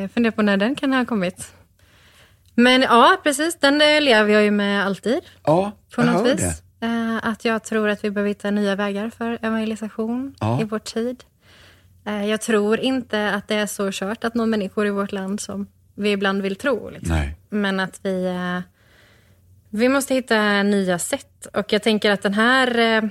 jag funderar på när den kan ha kommit. Men ja, precis. Den eh, lever jag ju med alltid. Ja, På jag något hör vis. det. Eh, att jag tror att vi behöver hitta nya vägar för evangelisation Ja. i vår tid. Eh, jag tror inte att det är så kört att nå människor i vårt land som vi ibland vill tro. Liksom. Nej. Men att vi, eh, vi måste hitta nya sätt. Och jag tänker att den här eh,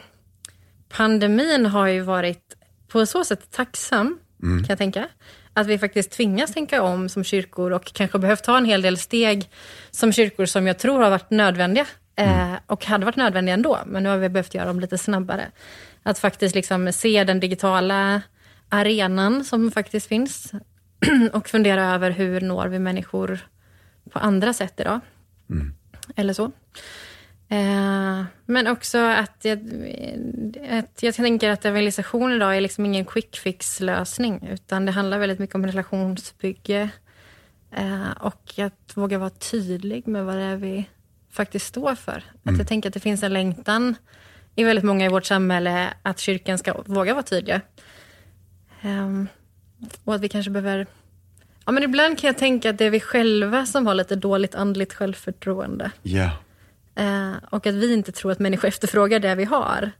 pandemin har ju varit på så sätt tacksam, kan jag tänka. Att vi faktiskt tvingas tänka om som kyrkor och kanske behövt ta en hel del steg som kyrkor som jag tror har varit nödvändiga. Eh, och hade varit nödvändiga ändå, men nu har vi behövt göra dem lite snabbare. Att faktiskt liksom se den digitala arenan som faktiskt finns *clears throat* och fundera över hur når vi människor på andra sätt idag. Eller så. Eh, men också att jag, att jag tänker att evangelisation idag är liksom ingen quick fix-lösning, utan det handlar väldigt mycket om relationsbygge eh, och att våga vara tydlig med vad det är vi faktiskt står för. Att jag tänker att det finns en längtan i väldigt många i vårt samhälle att kyrkan ska våga vara tydliga. Ehm, och att vi kanske behöver Ja, men ibland kan jag tänka att det är vi själva som har lite dåligt andligt självförtroende. Ja. Eh, och att vi inte tror att människor *laughs* efterfrågar det vi har.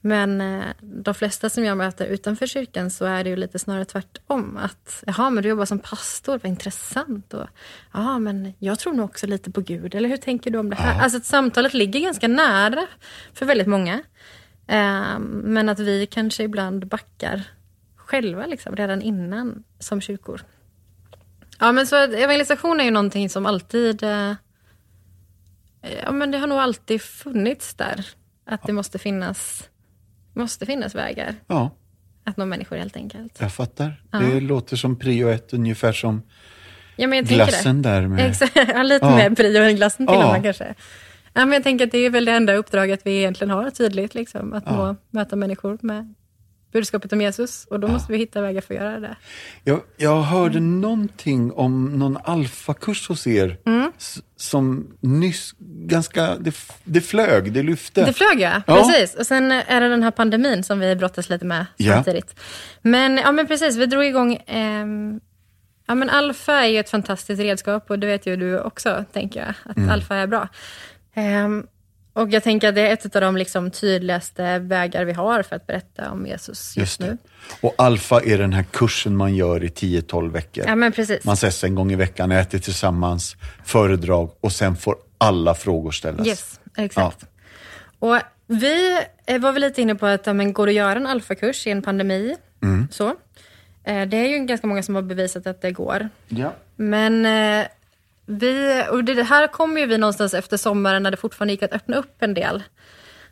Men eh, de flesta som jag möter utanför kyrkan så är det ju lite snarare tvärtom. Att, jaha, men du jobbar som pastor, vad intressant. Och, ja, men jag tror nog också lite på Gud. Eller hur tänker du om det här? Ja. Alltså att samtalet ligger ganska nära för väldigt många. Eh, men att vi kanske ibland backar själva liksom, redan innan som kyrkor. Ja, men så evangelisation är ju någonting som alltid... Eh, ja, men det har nog alltid funnits där. Att det måste finnas, måste finnas vägar ja, att nå människor helt enkelt. jag fattar. Det låter som prio ett, ungefär som Ja, men jag glassen där med... Exakt, *laughs* ja, lite Ja. mer prio än glassen till Ja. och med kanske. Ja, men jag tänker att det är väl det enda uppdraget vi egentligen har tydligt, liksom, att Ja. nå, möta människor med budskapet om Jesus. Och då måste vi hitta vägar för att göra det. Jag, jag hörde någonting om någon alfakurs hos er Mm. som nyss, ganska, det, det flög, det lyfte. Det flög ja, Ja. precis. Och sen är det den här pandemin som vi brottas lite med Ja. samtidigt. Men, ja, men precis, vi drog igång ehm, Ja, men alfa är ju ett fantastiskt redskap och det vet ju du också, tänker jag, att Mm. alfa är bra. Ehm, och jag tänker att det är ett av de liksom tydligaste vägar vi har för att berätta om Jesus just, nu. Och alfa är den här kursen man gör i 10-12 veckor. Ja, men precis. Man ses en gång i veckan, äter tillsammans, föredrag och sen får alla frågor ställas. Yes, exakt. Och vi eh, var väl lite inne på att ja, men går det att göra en alfakurs i en pandemi? Mm. Så. Eh, Det är ju ganska många som har bevisat att det går. Ja. Men eh, vi, och det här kom ju vi någonstans efter sommaren när det fortfarande gick att öppna upp en del.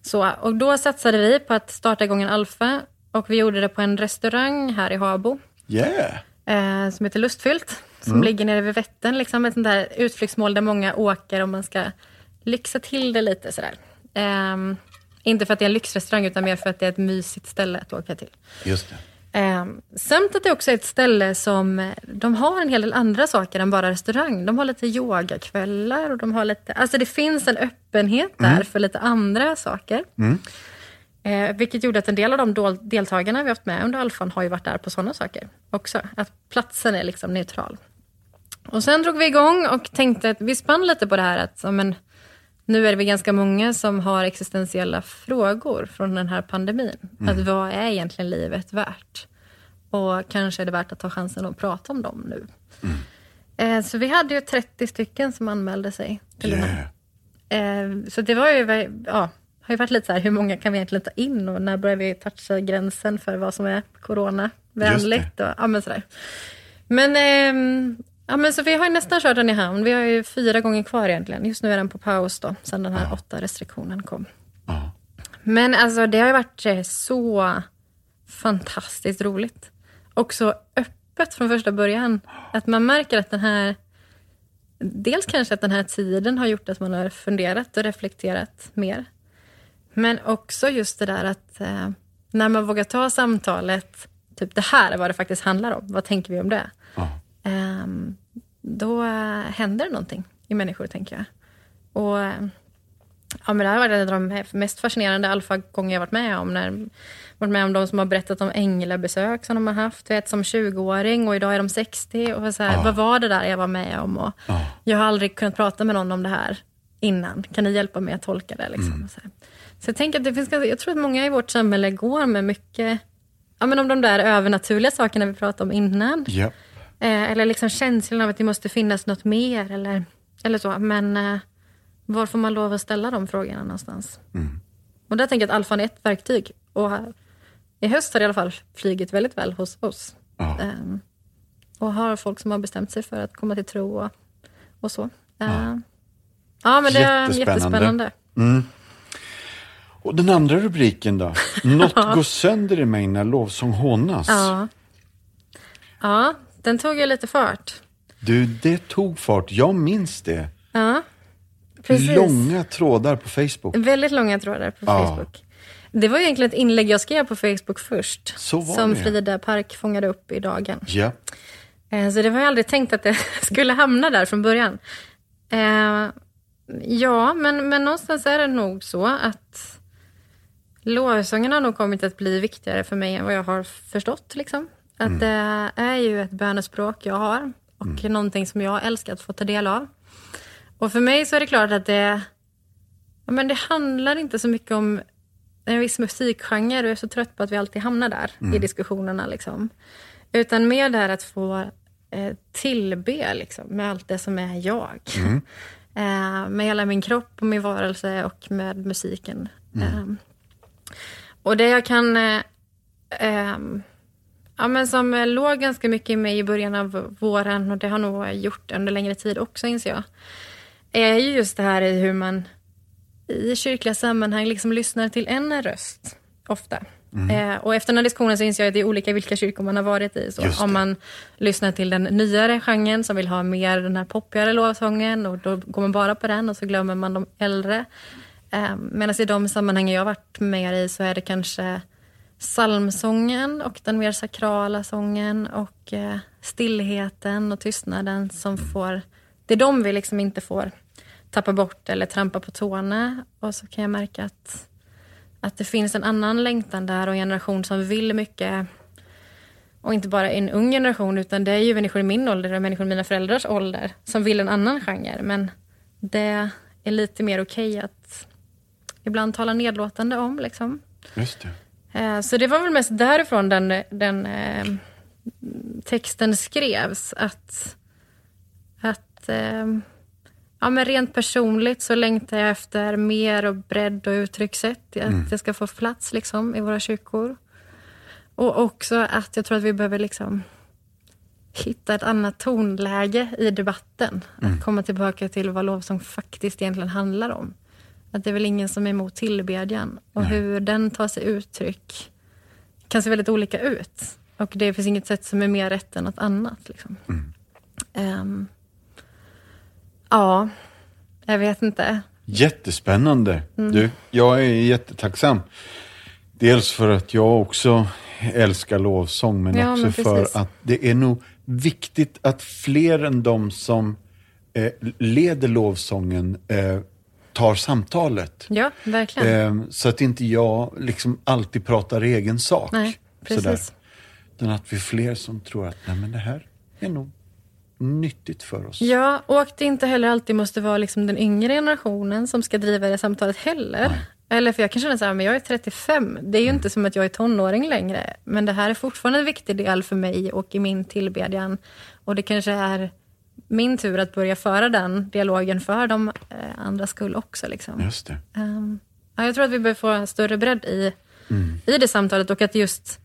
Så, och då satsade vi på att starta igång en alfa och vi gjorde det på en restaurang här i Habo Yeah. eh, som heter Lustfyllt. Som ligger nere vid Vättern. Liksom ett sånt där utflyktsmål där många åker om man ska lyxa till det lite sådär. Ehm, inte för att det är en lyxrestaurang utan mer för att det är ett mysigt ställe att åka till. Just det. Ehm, samt att det också är ett ställe som, eh, de har en hel del andra saker än bara restaurang. De har lite yogakvällar och de har lite, alltså det finns en öppenhet där för lite andra saker. Eh, vilket gjorde att en del av de deltagarna vi haft med under alfan har ju varit där på sådana saker också. Att platsen är liksom neutral. Och sen drog vi igång och tänkte att vi spann lite på det här att men, nu är det väl ganska många som har existentiella frågor från den här pandemin. Att vad är egentligen livet värt? Och kanske är det värt att ta chansen att prata om dem nu. Eh, så vi hade ju 30 stycken som anmälde sig till den här. Yeah. Eh, så det var ju, ja, har ju varit lite så här, hur många kan vi egentligen ta in och när börjar vi toucha gränsen för vad som är coronavänligt? Och, ja, men sådär. Men, ehm, ja, men så vi har ju nästan kört den i hamn. Vi har ju fyra gånger kvar egentligen. Just nu är den på paus då, sen den här åtta restriktionen kom. Ja. Men alltså det har ju varit eh, så fantastiskt roligt. Och så öppet från första början. Att man märker att den här... Dels kanske att den här tiden har gjort att man har funderat och reflekterat mer. Men också just det där att eh, när man vågar ta samtalet, typ det här är vad det faktiskt handlar om, vad tänker vi om det? Ehm, då händer det någonting i människor, tänker jag. Och ja, men det här varit en av de mest fascinerande alfagånger jag varit med om. När, varit med om de som har berättat om änglabesök som de har haft. Vet, som 20-åring och idag är de 60. Och så här, Ja. Vad var det där jag var med om? Och Ja. Jag har aldrig kunnat prata med någon om det här innan. Kan ni hjälpa mig att tolka det? Liksom? Så, här. så jag tänker att det finns, jag tror att många i vårt samhälle går med mycket ja, men om de där övernaturliga sakerna vi pratade om innan. Ja. Eh, eller liksom känslan av att det måste finnas något mer eller, eller så. Men eh, var får man lov att ställa de frågorna någonstans? Och där tänker jag att alfan är ett verktyg. Och här, i höst har det i alla fall flugit väldigt väl hos oss. Ja. Ehm, och har folk som har bestämt sig för att komma till tro och, och så. Eh, ja, men det är Jättespännande. jättespännande. Och den andra rubriken då? *laughs* Något går sönder i mig när lovsång hånas. Ja. ja, den tog ju lite fart. Du, det tog fart. Jag minns det. Ja, precis. Långa trådar på Facebook. Väldigt långa trådar på Ja. Facebook. Det var egentligen ett inlägg jag skrev på Facebook först. Så var som det. Frida Park fångade upp i dagen. Ja. Eh, Så det var jag aldrig tänkt att det *laughs* skulle hamna där från början. Eh, ja, men, men någonstans är det nog så att lovsången har nog kommit att bli viktigare för mig än vad jag har förstått. Liksom. Att det är ju ett bönespråk jag har och Mm. någonting som jag älskar att få ta del av. Och för mig så är det klart att det, ja, men det handlar inte så mycket om en viss musikgenre. Jag är så trött på att vi alltid hamnar där Mm. i diskussionerna. Liksom. Utan mer det här att få eh, tillbe liksom, med allt det som är jag. Mm. *laughs* Eh, med hela min kropp och min varelse och med musiken. Eh, och det jag kan... Ja, men som eh, låg ganska mycket i mig i början av våren och det har nog gjort under längre tid också inser jag. Är ju just det här i hur man i kyrkliga sammanhang liksom lyssnar till en röst ofta. Eh, och efter den här diskussionen så inser jag att det är olika vilka kyrkor man har varit i. Så om man lyssnar till den nyare genren som vill ha mer den här poppigare lovsången och då går man bara på den och så glömmer man de äldre. Eh, Medan i de sammanhang jag har varit mer i så är det kanske psalmsången och den mer sakrala sången och eh, stillheten och tystnaden som får... Det är de vi liksom inte får tappa bort eller trampa på tårna. Och så kan jag märka att, att det finns en annan längtan där och en generation som vill mycket. Och inte bara en ung generation, utan det är ju människor i min ålder och människor i mina föräldrars ålder som vill en annan genre. Men det är lite mer okej att ibland tala nedlåtande om. Liksom. Just det. Eh, Så det var väl mest därifrån den, den eh, texten skrevs. Att, att eh, ja, men rent personligt så längtar jag efter mer och bredd och uttryckssätt. Att det ska få plats liksom, i våra kyrkor. Och också att jag tror att vi behöver liksom hitta ett annat tonläge i debatten. Att komma tillbaka till vad lovsång faktiskt egentligen handlar om. Att det är väl ingen som är emot tillbedjan. Och hur den tar sig uttryck kan se väldigt olika ut. Och det finns inget sätt som är mer rätt än något annat. Liksom. Ehm, ja, jag vet inte. Jättespännande. Mm. Du, jag är jättetacksam. Dels för att jag också älskar lovsång, men Ja, också men för att det är nog viktigt att fler än de som eh, leder lovsången eh, tar samtalet. Ja, verkligen. Eh, så att inte jag liksom alltid pratar egen sak. Nej, precis. Sådär. Utan att vi är fler som tror att Nej, men det här är nog nyttigt för oss. Ja, och att det inte heller alltid måste vara liksom den yngre generationen som ska driva det samtalet heller. Eller för jag kan känna så här, men jag är 35. Det är ju inte som att jag är tonåring längre. Men det här är fortfarande en viktig del för mig och i min tillbedjan. Och det kanske är min tur att börja föra den dialogen för de eh, andra skull också. Liksom. Just det. Ehm, ja, jag tror att vi behöver få en större bredd i, i det samtalet och att just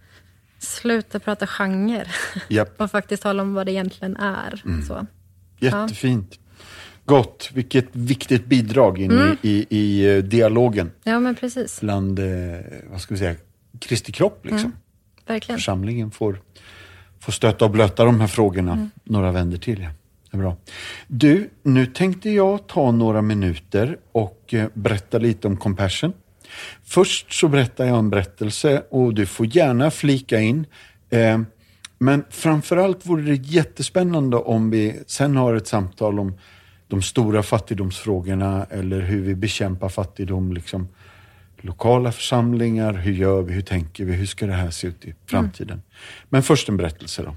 sluta prata genre *laughs* Japp. och faktiskt tala om vad det egentligen är. Så. Jättefint. Gott. Vilket viktigt bidrag in Mm. i, i, i eh, dialogen Ja, men precis. bland, eh, vad ska vi säga, Kristi kropp. Liksom. Mm. Verkligen. Församlingen får, får stötta och blöta de här frågorna Mm. några vänder till. Ja. Bra. Du, nu tänkte jag ta några minuter och eh, berätta lite om Compassion. Först så berättar jag en berättelse och du får gärna flika in. Eh, men framförallt vore det jättespännande om vi sen har ett samtal om de stora fattigdomsfrågorna eller hur vi bekämpar fattigdom. Liksom, lokala församlingar, hur gör vi, hur tänker vi, hur ska det här se ut i framtiden? Men först en berättelse då.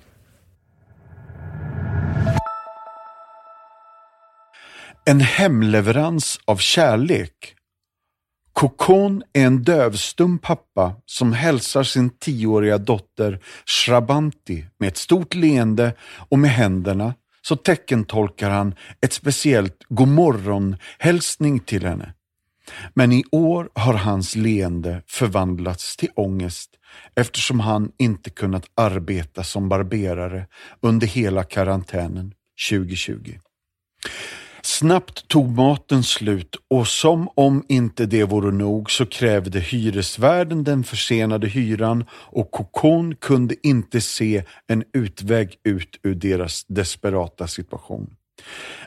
En hemleverans av kärlek. Kokon är en dövstum pappa som hälsar sin tioåriga dotter Shrabanti med ett stort leende och med händerna så teckentolkar han ett speciellt godmorgon-hälsning till henne. Men i år har hans leende förvandlats till ångest eftersom han inte kunnat arbeta som barberare under hela karantänen 2020. Snabbt tog maten slut och som om inte det vore nog så krävde hyresvärden den försenade hyran och Kokon kunde inte se en utväg ut ur deras desperata situation.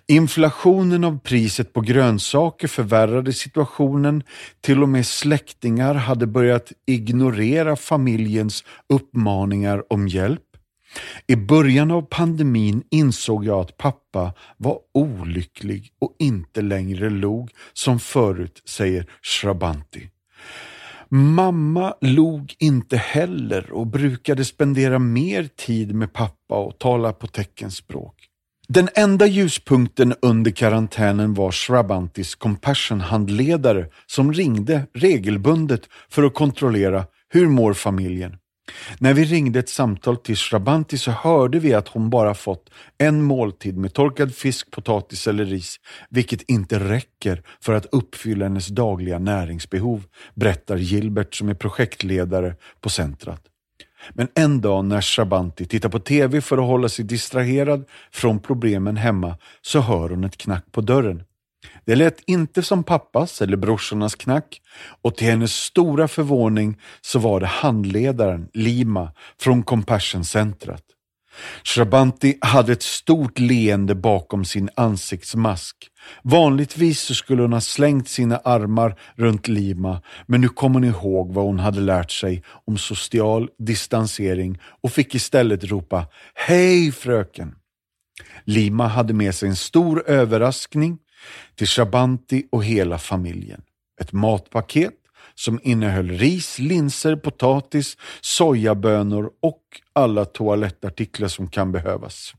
Inflationen av priset på grönsaker förvärrade situationen. Till och med släktingar hade börjat ignorera familjens uppmaningar om hjälp. I början av pandemin insåg jag att pappa var olycklig och inte längre log som förut, säger Shrabanti. Mamma log inte heller och brukade spendera mer tid med pappa och tala på teckenspråk. Den enda ljuspunkten under karantänen var Shrabantis Compassion-handledare som ringde regelbundet för att kontrollera hur mår familjen. När vi ringde ett samtal till Shrabanti så hörde vi att hon bara fått en måltid med torkad fisk, potatis eller ris, vilket inte räcker för att uppfylla hennes dagliga näringsbehov, berättar Gilbert som är projektledare på centret. Men en dag när Shrabanti tittar på TV för att hålla sig distraherad från problemen hemma så hör hon ett knack på dörren. Det lät inte som pappas eller brorsornas knack och till hennes stora förvåning så var det handledaren Lima från Compassion-centret. Shrabanti hade ett stort leende bakom sin ansiktsmask. Vanligtvis så skulle hon ha slängt sina armar runt Lima, men nu kom hon ihåg vad hon hade lärt sig om social distansering och fick istället ropa Hej fröken! Lima hade med sig en stor överraskning till Shabanti och hela familjen. Ett matpaket som innehöll ris, linser, potatis, sojabönor och alla toalettartiklar som kan behövas.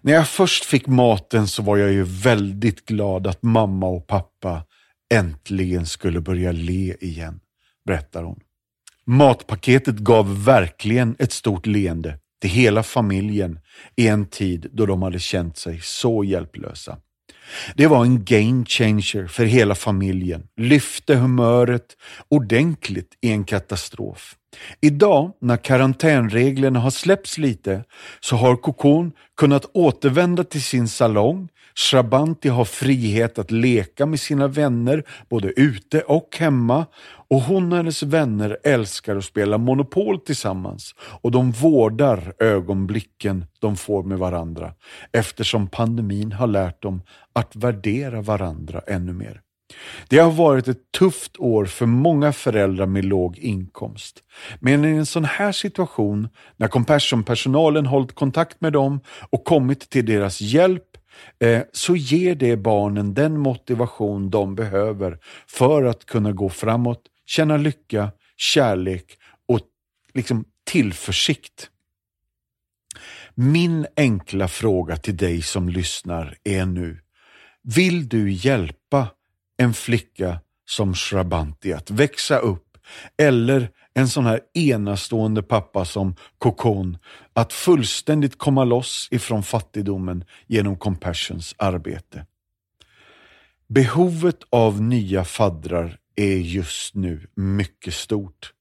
När jag först fick maten så var jag ju väldigt glad att mamma och pappa äntligen skulle börja le igen, berättar hon. Matpaketet gav verkligen ett stort leende till hela familjen i en tid då de hade känt sig så hjälplösa. Det var en game changer för hela familjen, lyfte humöret ordentligt i en katastrof. Idag när karantänreglerna har släppts lite så har Kokon kunnat återvända till sin salong. Shrabanti har frihet att leka med sina vänner både ute och hemma och hon och hennes vänner älskar att spela Monopol tillsammans och de vårdar ögonblicken de får med varandra eftersom pandemin har lärt dem att värdera varandra ännu mer. Det har varit ett tufft år för många föräldrar med låg inkomst. Men i en sån här situation, när Compassion-personalen hållit kontakt med dem och kommit till deras hjälp, Eh, så ger det barnen den motivation de behöver för att kunna gå framåt, känna lycka, kärlek och liksom tillförsikt. Min enkla fråga till dig som lyssnar är nu, vill du hjälpa en flicka som Shrabanti att växa upp eller en sån här enastående pappa som Kokon att fullständigt komma loss ifrån fattigdomen genom Compassions arbete. Behovet av nya faddrar är just nu mycket stort.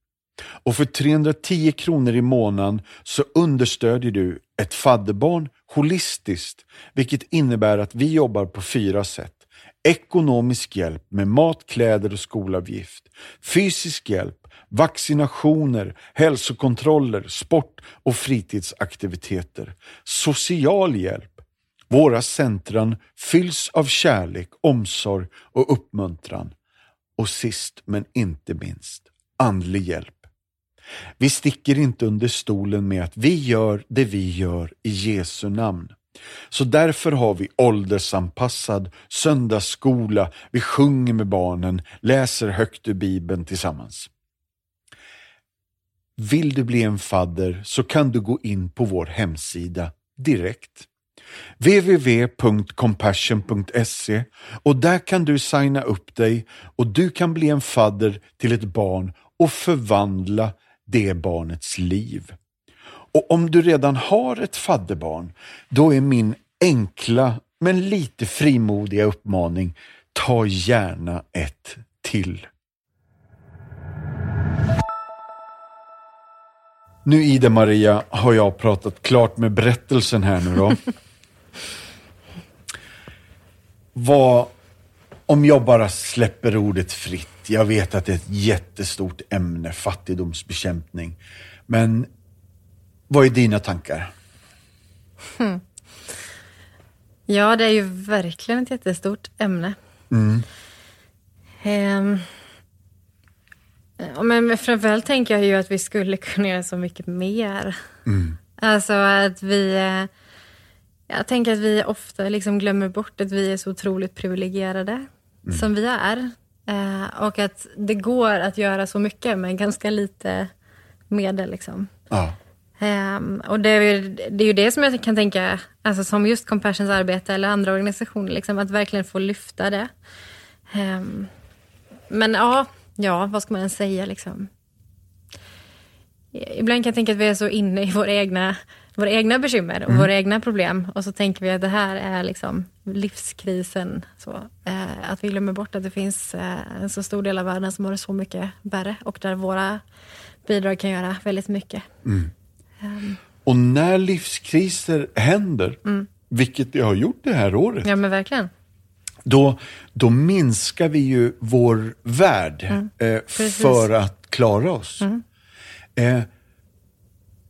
Och för 310 kronor i månaden så understödjer du ett fadderbarn holistiskt, vilket innebär att vi jobbar på fyra sätt ekonomisk hjälp med mat, kläder och skolavgift, fysisk hjälp, vaccinationer, hälsokontroller, sport och fritidsaktiviteter, social hjälp. Våra centran fylls av kärlek, omsorg och uppmuntran. Och sist men inte minst, andlig hjälp. Vi sticker inte under stolen med att vi gör det vi gör i Jesu namn. Så därför har vi åldersanpassad söndagsskola, vi sjunger med barnen, läser högt ur Bibeln tillsammans. Vill du bli en fadder så kan du gå in på vår hemsida direkt www.compassion.se och där kan du signa upp dig och du kan bli en fadder till ett barn och förvandla det barnets liv. Och om du redan har ett fadderbarn, då är min enkla men lite frimodiga uppmaning, ta gärna ett till. Nu Ida Maria har jag pratat klart med berättelsen här nu då. *laughs* Vad, om jag bara släpper ordet fritt, jag vet att det är ett jättestort ämne, fattigdomsbekämpning. Men vad är dina tankar? Hmm. Ja, det är ju verkligen ett jättestort ämne. Mm. Um, men framförallt tänker jag ju att vi skulle *laughs* kunna göra så mycket mer. Mm. Alltså att vi... Eh, jag tänker att vi ofta liksom glömmer bort att vi är så otroligt privilegierade mm. som vi är. Eh, och att det går att göra så mycket med ganska lite medel. Liksom. Ja. Um, och det är, ju, det är ju det som jag kan tänka, alltså som just Compassions arbete eller andra organisationer, liksom, att verkligen få lyfta det. Um, men ja, ja, vad ska man ens säga liksom? Ibland kan jag tänka att vi är så inne i våra egna, våra egna bekymmer och mm. våra egna problem. Och så tänker vi att det här är liksom livskrisen. Så, uh, att vi glömmer bort att det finns uh, en så stor del av världen som har det så mycket värre och där våra bidrag kan göra väldigt mycket. Mm. Um. Och när livskriser händer, mm. vilket det har gjort det här året. Ja, men verkligen. Då, då minskar vi ju vår värld mm. eh, för att klara oss. Mm. Eh,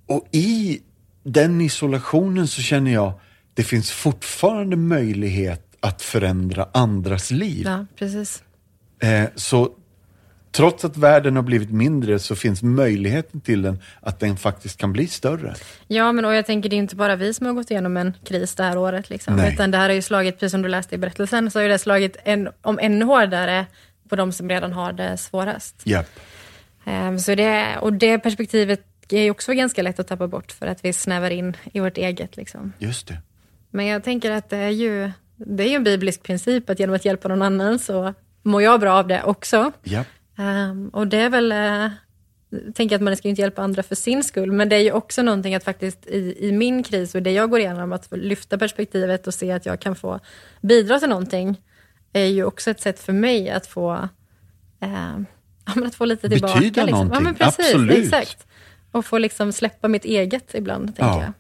och i den isolationen så känner jag, det finns fortfarande möjlighet att förändra andras liv. Ja, precis. Eh, så trots att världen har blivit mindre så finns möjligheten till den att den faktiskt kan bli större. Ja, men och jag tänker det är inte bara vi som har gått igenom en kris det här året. Liksom. Utan det här har ju slagit, precis som du läste i berättelsen, så har det slagit en, om ännu hårdare på de som redan har det svårast. Yep. Um, så det, och det perspektivet är också ganska lätt att tappa bort för att vi snävar in i vårt eget. Liksom. Just det. Men jag tänker att det är ju det är en biblisk princip att genom att hjälpa någon annan så mår jag bra av det också. Yep. Um, och det är väl, uh, tänker att man ska inte hjälpa andra för sin skull, men det är ju också någonting att faktiskt i, i min kris och det jag går igenom, att lyfta perspektivet och se att jag kan få bidra till någonting, är ju också ett sätt för mig att få, uh, att få lite tillbaka. Betyda liksom. någonting, ja, men precis, absolut. Exakt. Och få liksom släppa mitt eget ibland, tänker ja. jag.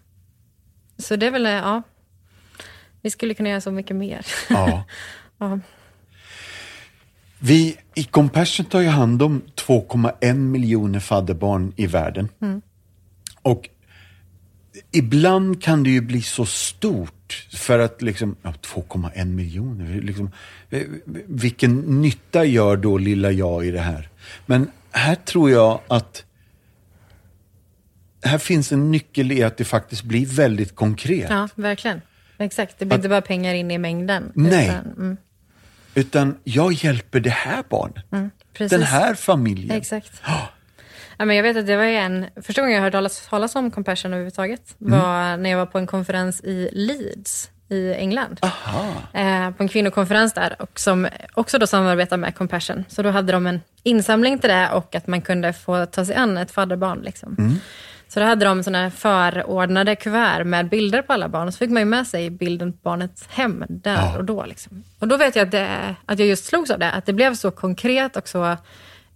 Så det är väl, ja, vi skulle kunna göra så mycket mer. Ja. *laughs* ja. Vi i Compassion tar ju hand om 2,1 miljoner fadderbarn i världen. Mm. Och ibland kan det ju bli så stort för att liksom, ja, 2,1 miljoner, liksom, vilken nytta gör då lilla jag i det här? Men här tror jag att här finns en nyckel i att det faktiskt blir väldigt konkret. Ja, verkligen. Exakt, det blir att, inte bara pengar in i mängden. Nej, utan, mm. Utan jag hjälper det här barnet. Mm, den här familjen. Exakt. *gasps* Oh. Ja, men jag vet att det var en, första gången jag hörde talas om Compassion överhuvudtaget var mm. när jag var på en konferens i Leeds i England. Eh, på en kvinnokonferens där och som också då samarbetar med Compassion. Så då hade de en insamling till det och att man kunde få ta sig an ett fadderbarn. Liksom. Mm. Så då hade de såna förordnade kuvert med bilder på alla barn. Och så fick man ju med sig bilden på barnets hem där ja. och då. Liksom. Och då vet jag att, det, att jag just slogs av det. Att det blev så konkret och så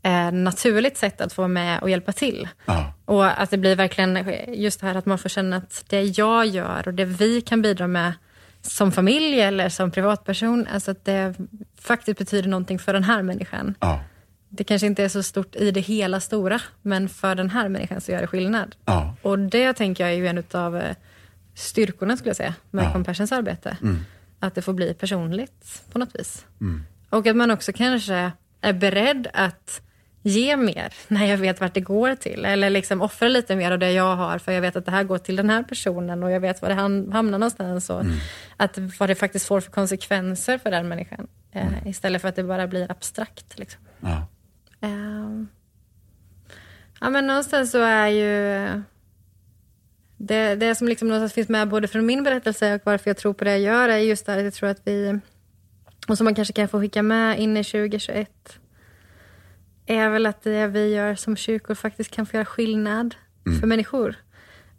eh, naturligt sätt att få vara med och hjälpa till. Ja. Och att det blir verkligen just det här att man får känna att det jag gör och det vi kan bidra med som familj eller som privatperson, alltså att det faktiskt betyder någonting för den här människan. Ja det kanske inte är så stort i det hela stora, men för den här människan så gör det skillnad. Ja. Och det tänker jag är ju en av eh, styrkorna, skulle jag säga, med ja. Compassions arbete. Mm. Att det får bli personligt på något vis. Mm. Och att man också kanske är beredd att ge mer *laughs* när jag vet vart det går till. Eller liksom offra lite mer av det jag har, för jag vet att det här går till den här personen och jag vet var det hamnar någonstans. Och mm. att vad det faktiskt får för konsekvenser för den människan. Eh, mm. istället för att det bara blir abstrakt. Liksom. Ja. Um, ja, men någonstans så är ju det, det som liksom någonstans finns med både från min berättelse och varför jag tror på det jag gör är just det att jag tror att vi, och som man kanske kan få skicka med in i 2021, är väl att det vi gör som kyrkor faktiskt kan få göra skillnad mm. för människor.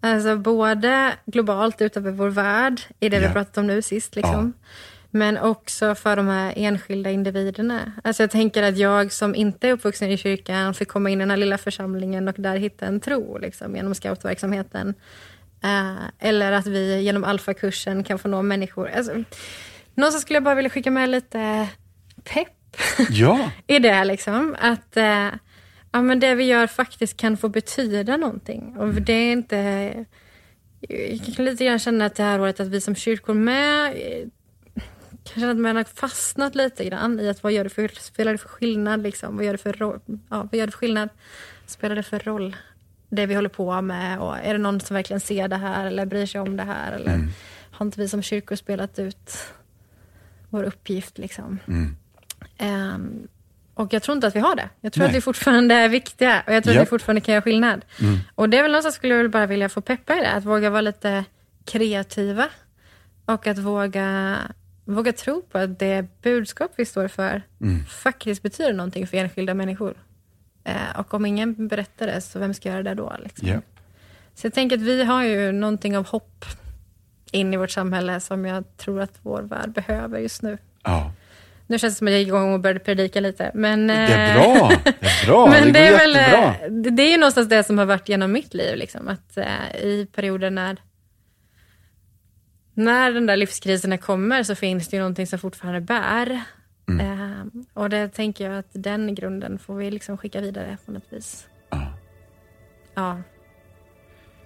Alltså både globalt utöver vår värld, i det ja. vi pratat om nu sist. Liksom. Ja. Men också för de här enskilda individerna. Alltså jag tänker att jag som inte är uppvuxen i kyrkan fick komma in i den här lilla församlingen och där hitta en tro liksom, genom scoutverksamheten. Uh, eller att vi genom alfakursen kan få nå människor. Alltså, någonstans skulle jag bara vilja skicka med lite pepp *laughs* ja. i det. Liksom. Att uh, ja, men det vi gör faktiskt kan få betyda någonting. Och det är inte... Jag kan lite grann känna att det här året att vi som kyrkor med kanske att man har fastnat lite grann i att vad gör det för, spelar det för skillnad? Liksom? Vad, gör det för roll? Ja, vad gör det för skillnad? Spelar det för roll? Det vi håller på med och är det någon som verkligen ser det här eller bryr sig om det här? Eller mm. har inte vi som kyrkor spelat ut vår uppgift? Liksom? Mm. Um, Och jag tror inte att vi har det. Jag tror Nej. att vi fortfarande är viktiga och jag tror Japp. att vi fortfarande kan göra skillnad. Och det är väl någonstans skulle jag bara vilja få peppa i det, att våga vara lite kreativa och att våga, våga tro på att det budskap vi står för faktiskt betyder någonting för enskilda människor. Eh, och om ingen berättar det, så vem ska göra det då? Liksom? Ja. Så jag tänker att vi har ju någonting av hopp in i vårt samhälle som jag tror att vår värld behöver just nu. ja. Nu känns det som att jag gick igång och började predika lite. Men, Det är eh, bra. Det är bra. men det det, går är väl, eh, det det är ju någonstans det som har varit genom mitt liv. Liksom, att eh, I perioder när, när den där livskriserna kommer så finns det ju någonting som fortfarande bär. Mm. Eh, och det tänker jag att den grunden får vi liksom skicka vidare på något vis. Ja. Ja.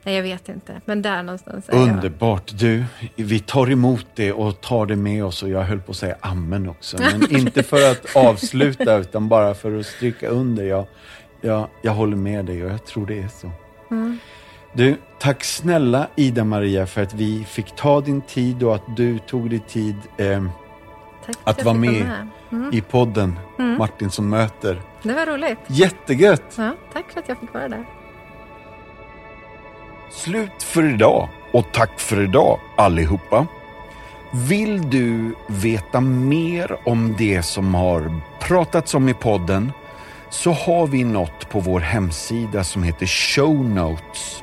Nej, jag vet inte. Men där någonstans är jag. Underbart. Du, vi tar emot det och tar det med oss och jag höll på att säga amen också. Men *laughs* inte för att avsluta utan bara för att stryka under. Jag, jag, jag håller med dig och jag tror det är så. Mm. Du, tack snälla Ida-Maria för att vi fick ta din tid och att du tog dig tid eh, att vara med Mm. i podden Martinsson möter. Det var roligt. Jättegött! Ja, tack för att jag fick vara där. Slut för idag och tack för idag allihopa. Vill du veta mer om det som har pratats om i podden så har vi något på vår hemsida som heter Show Notes.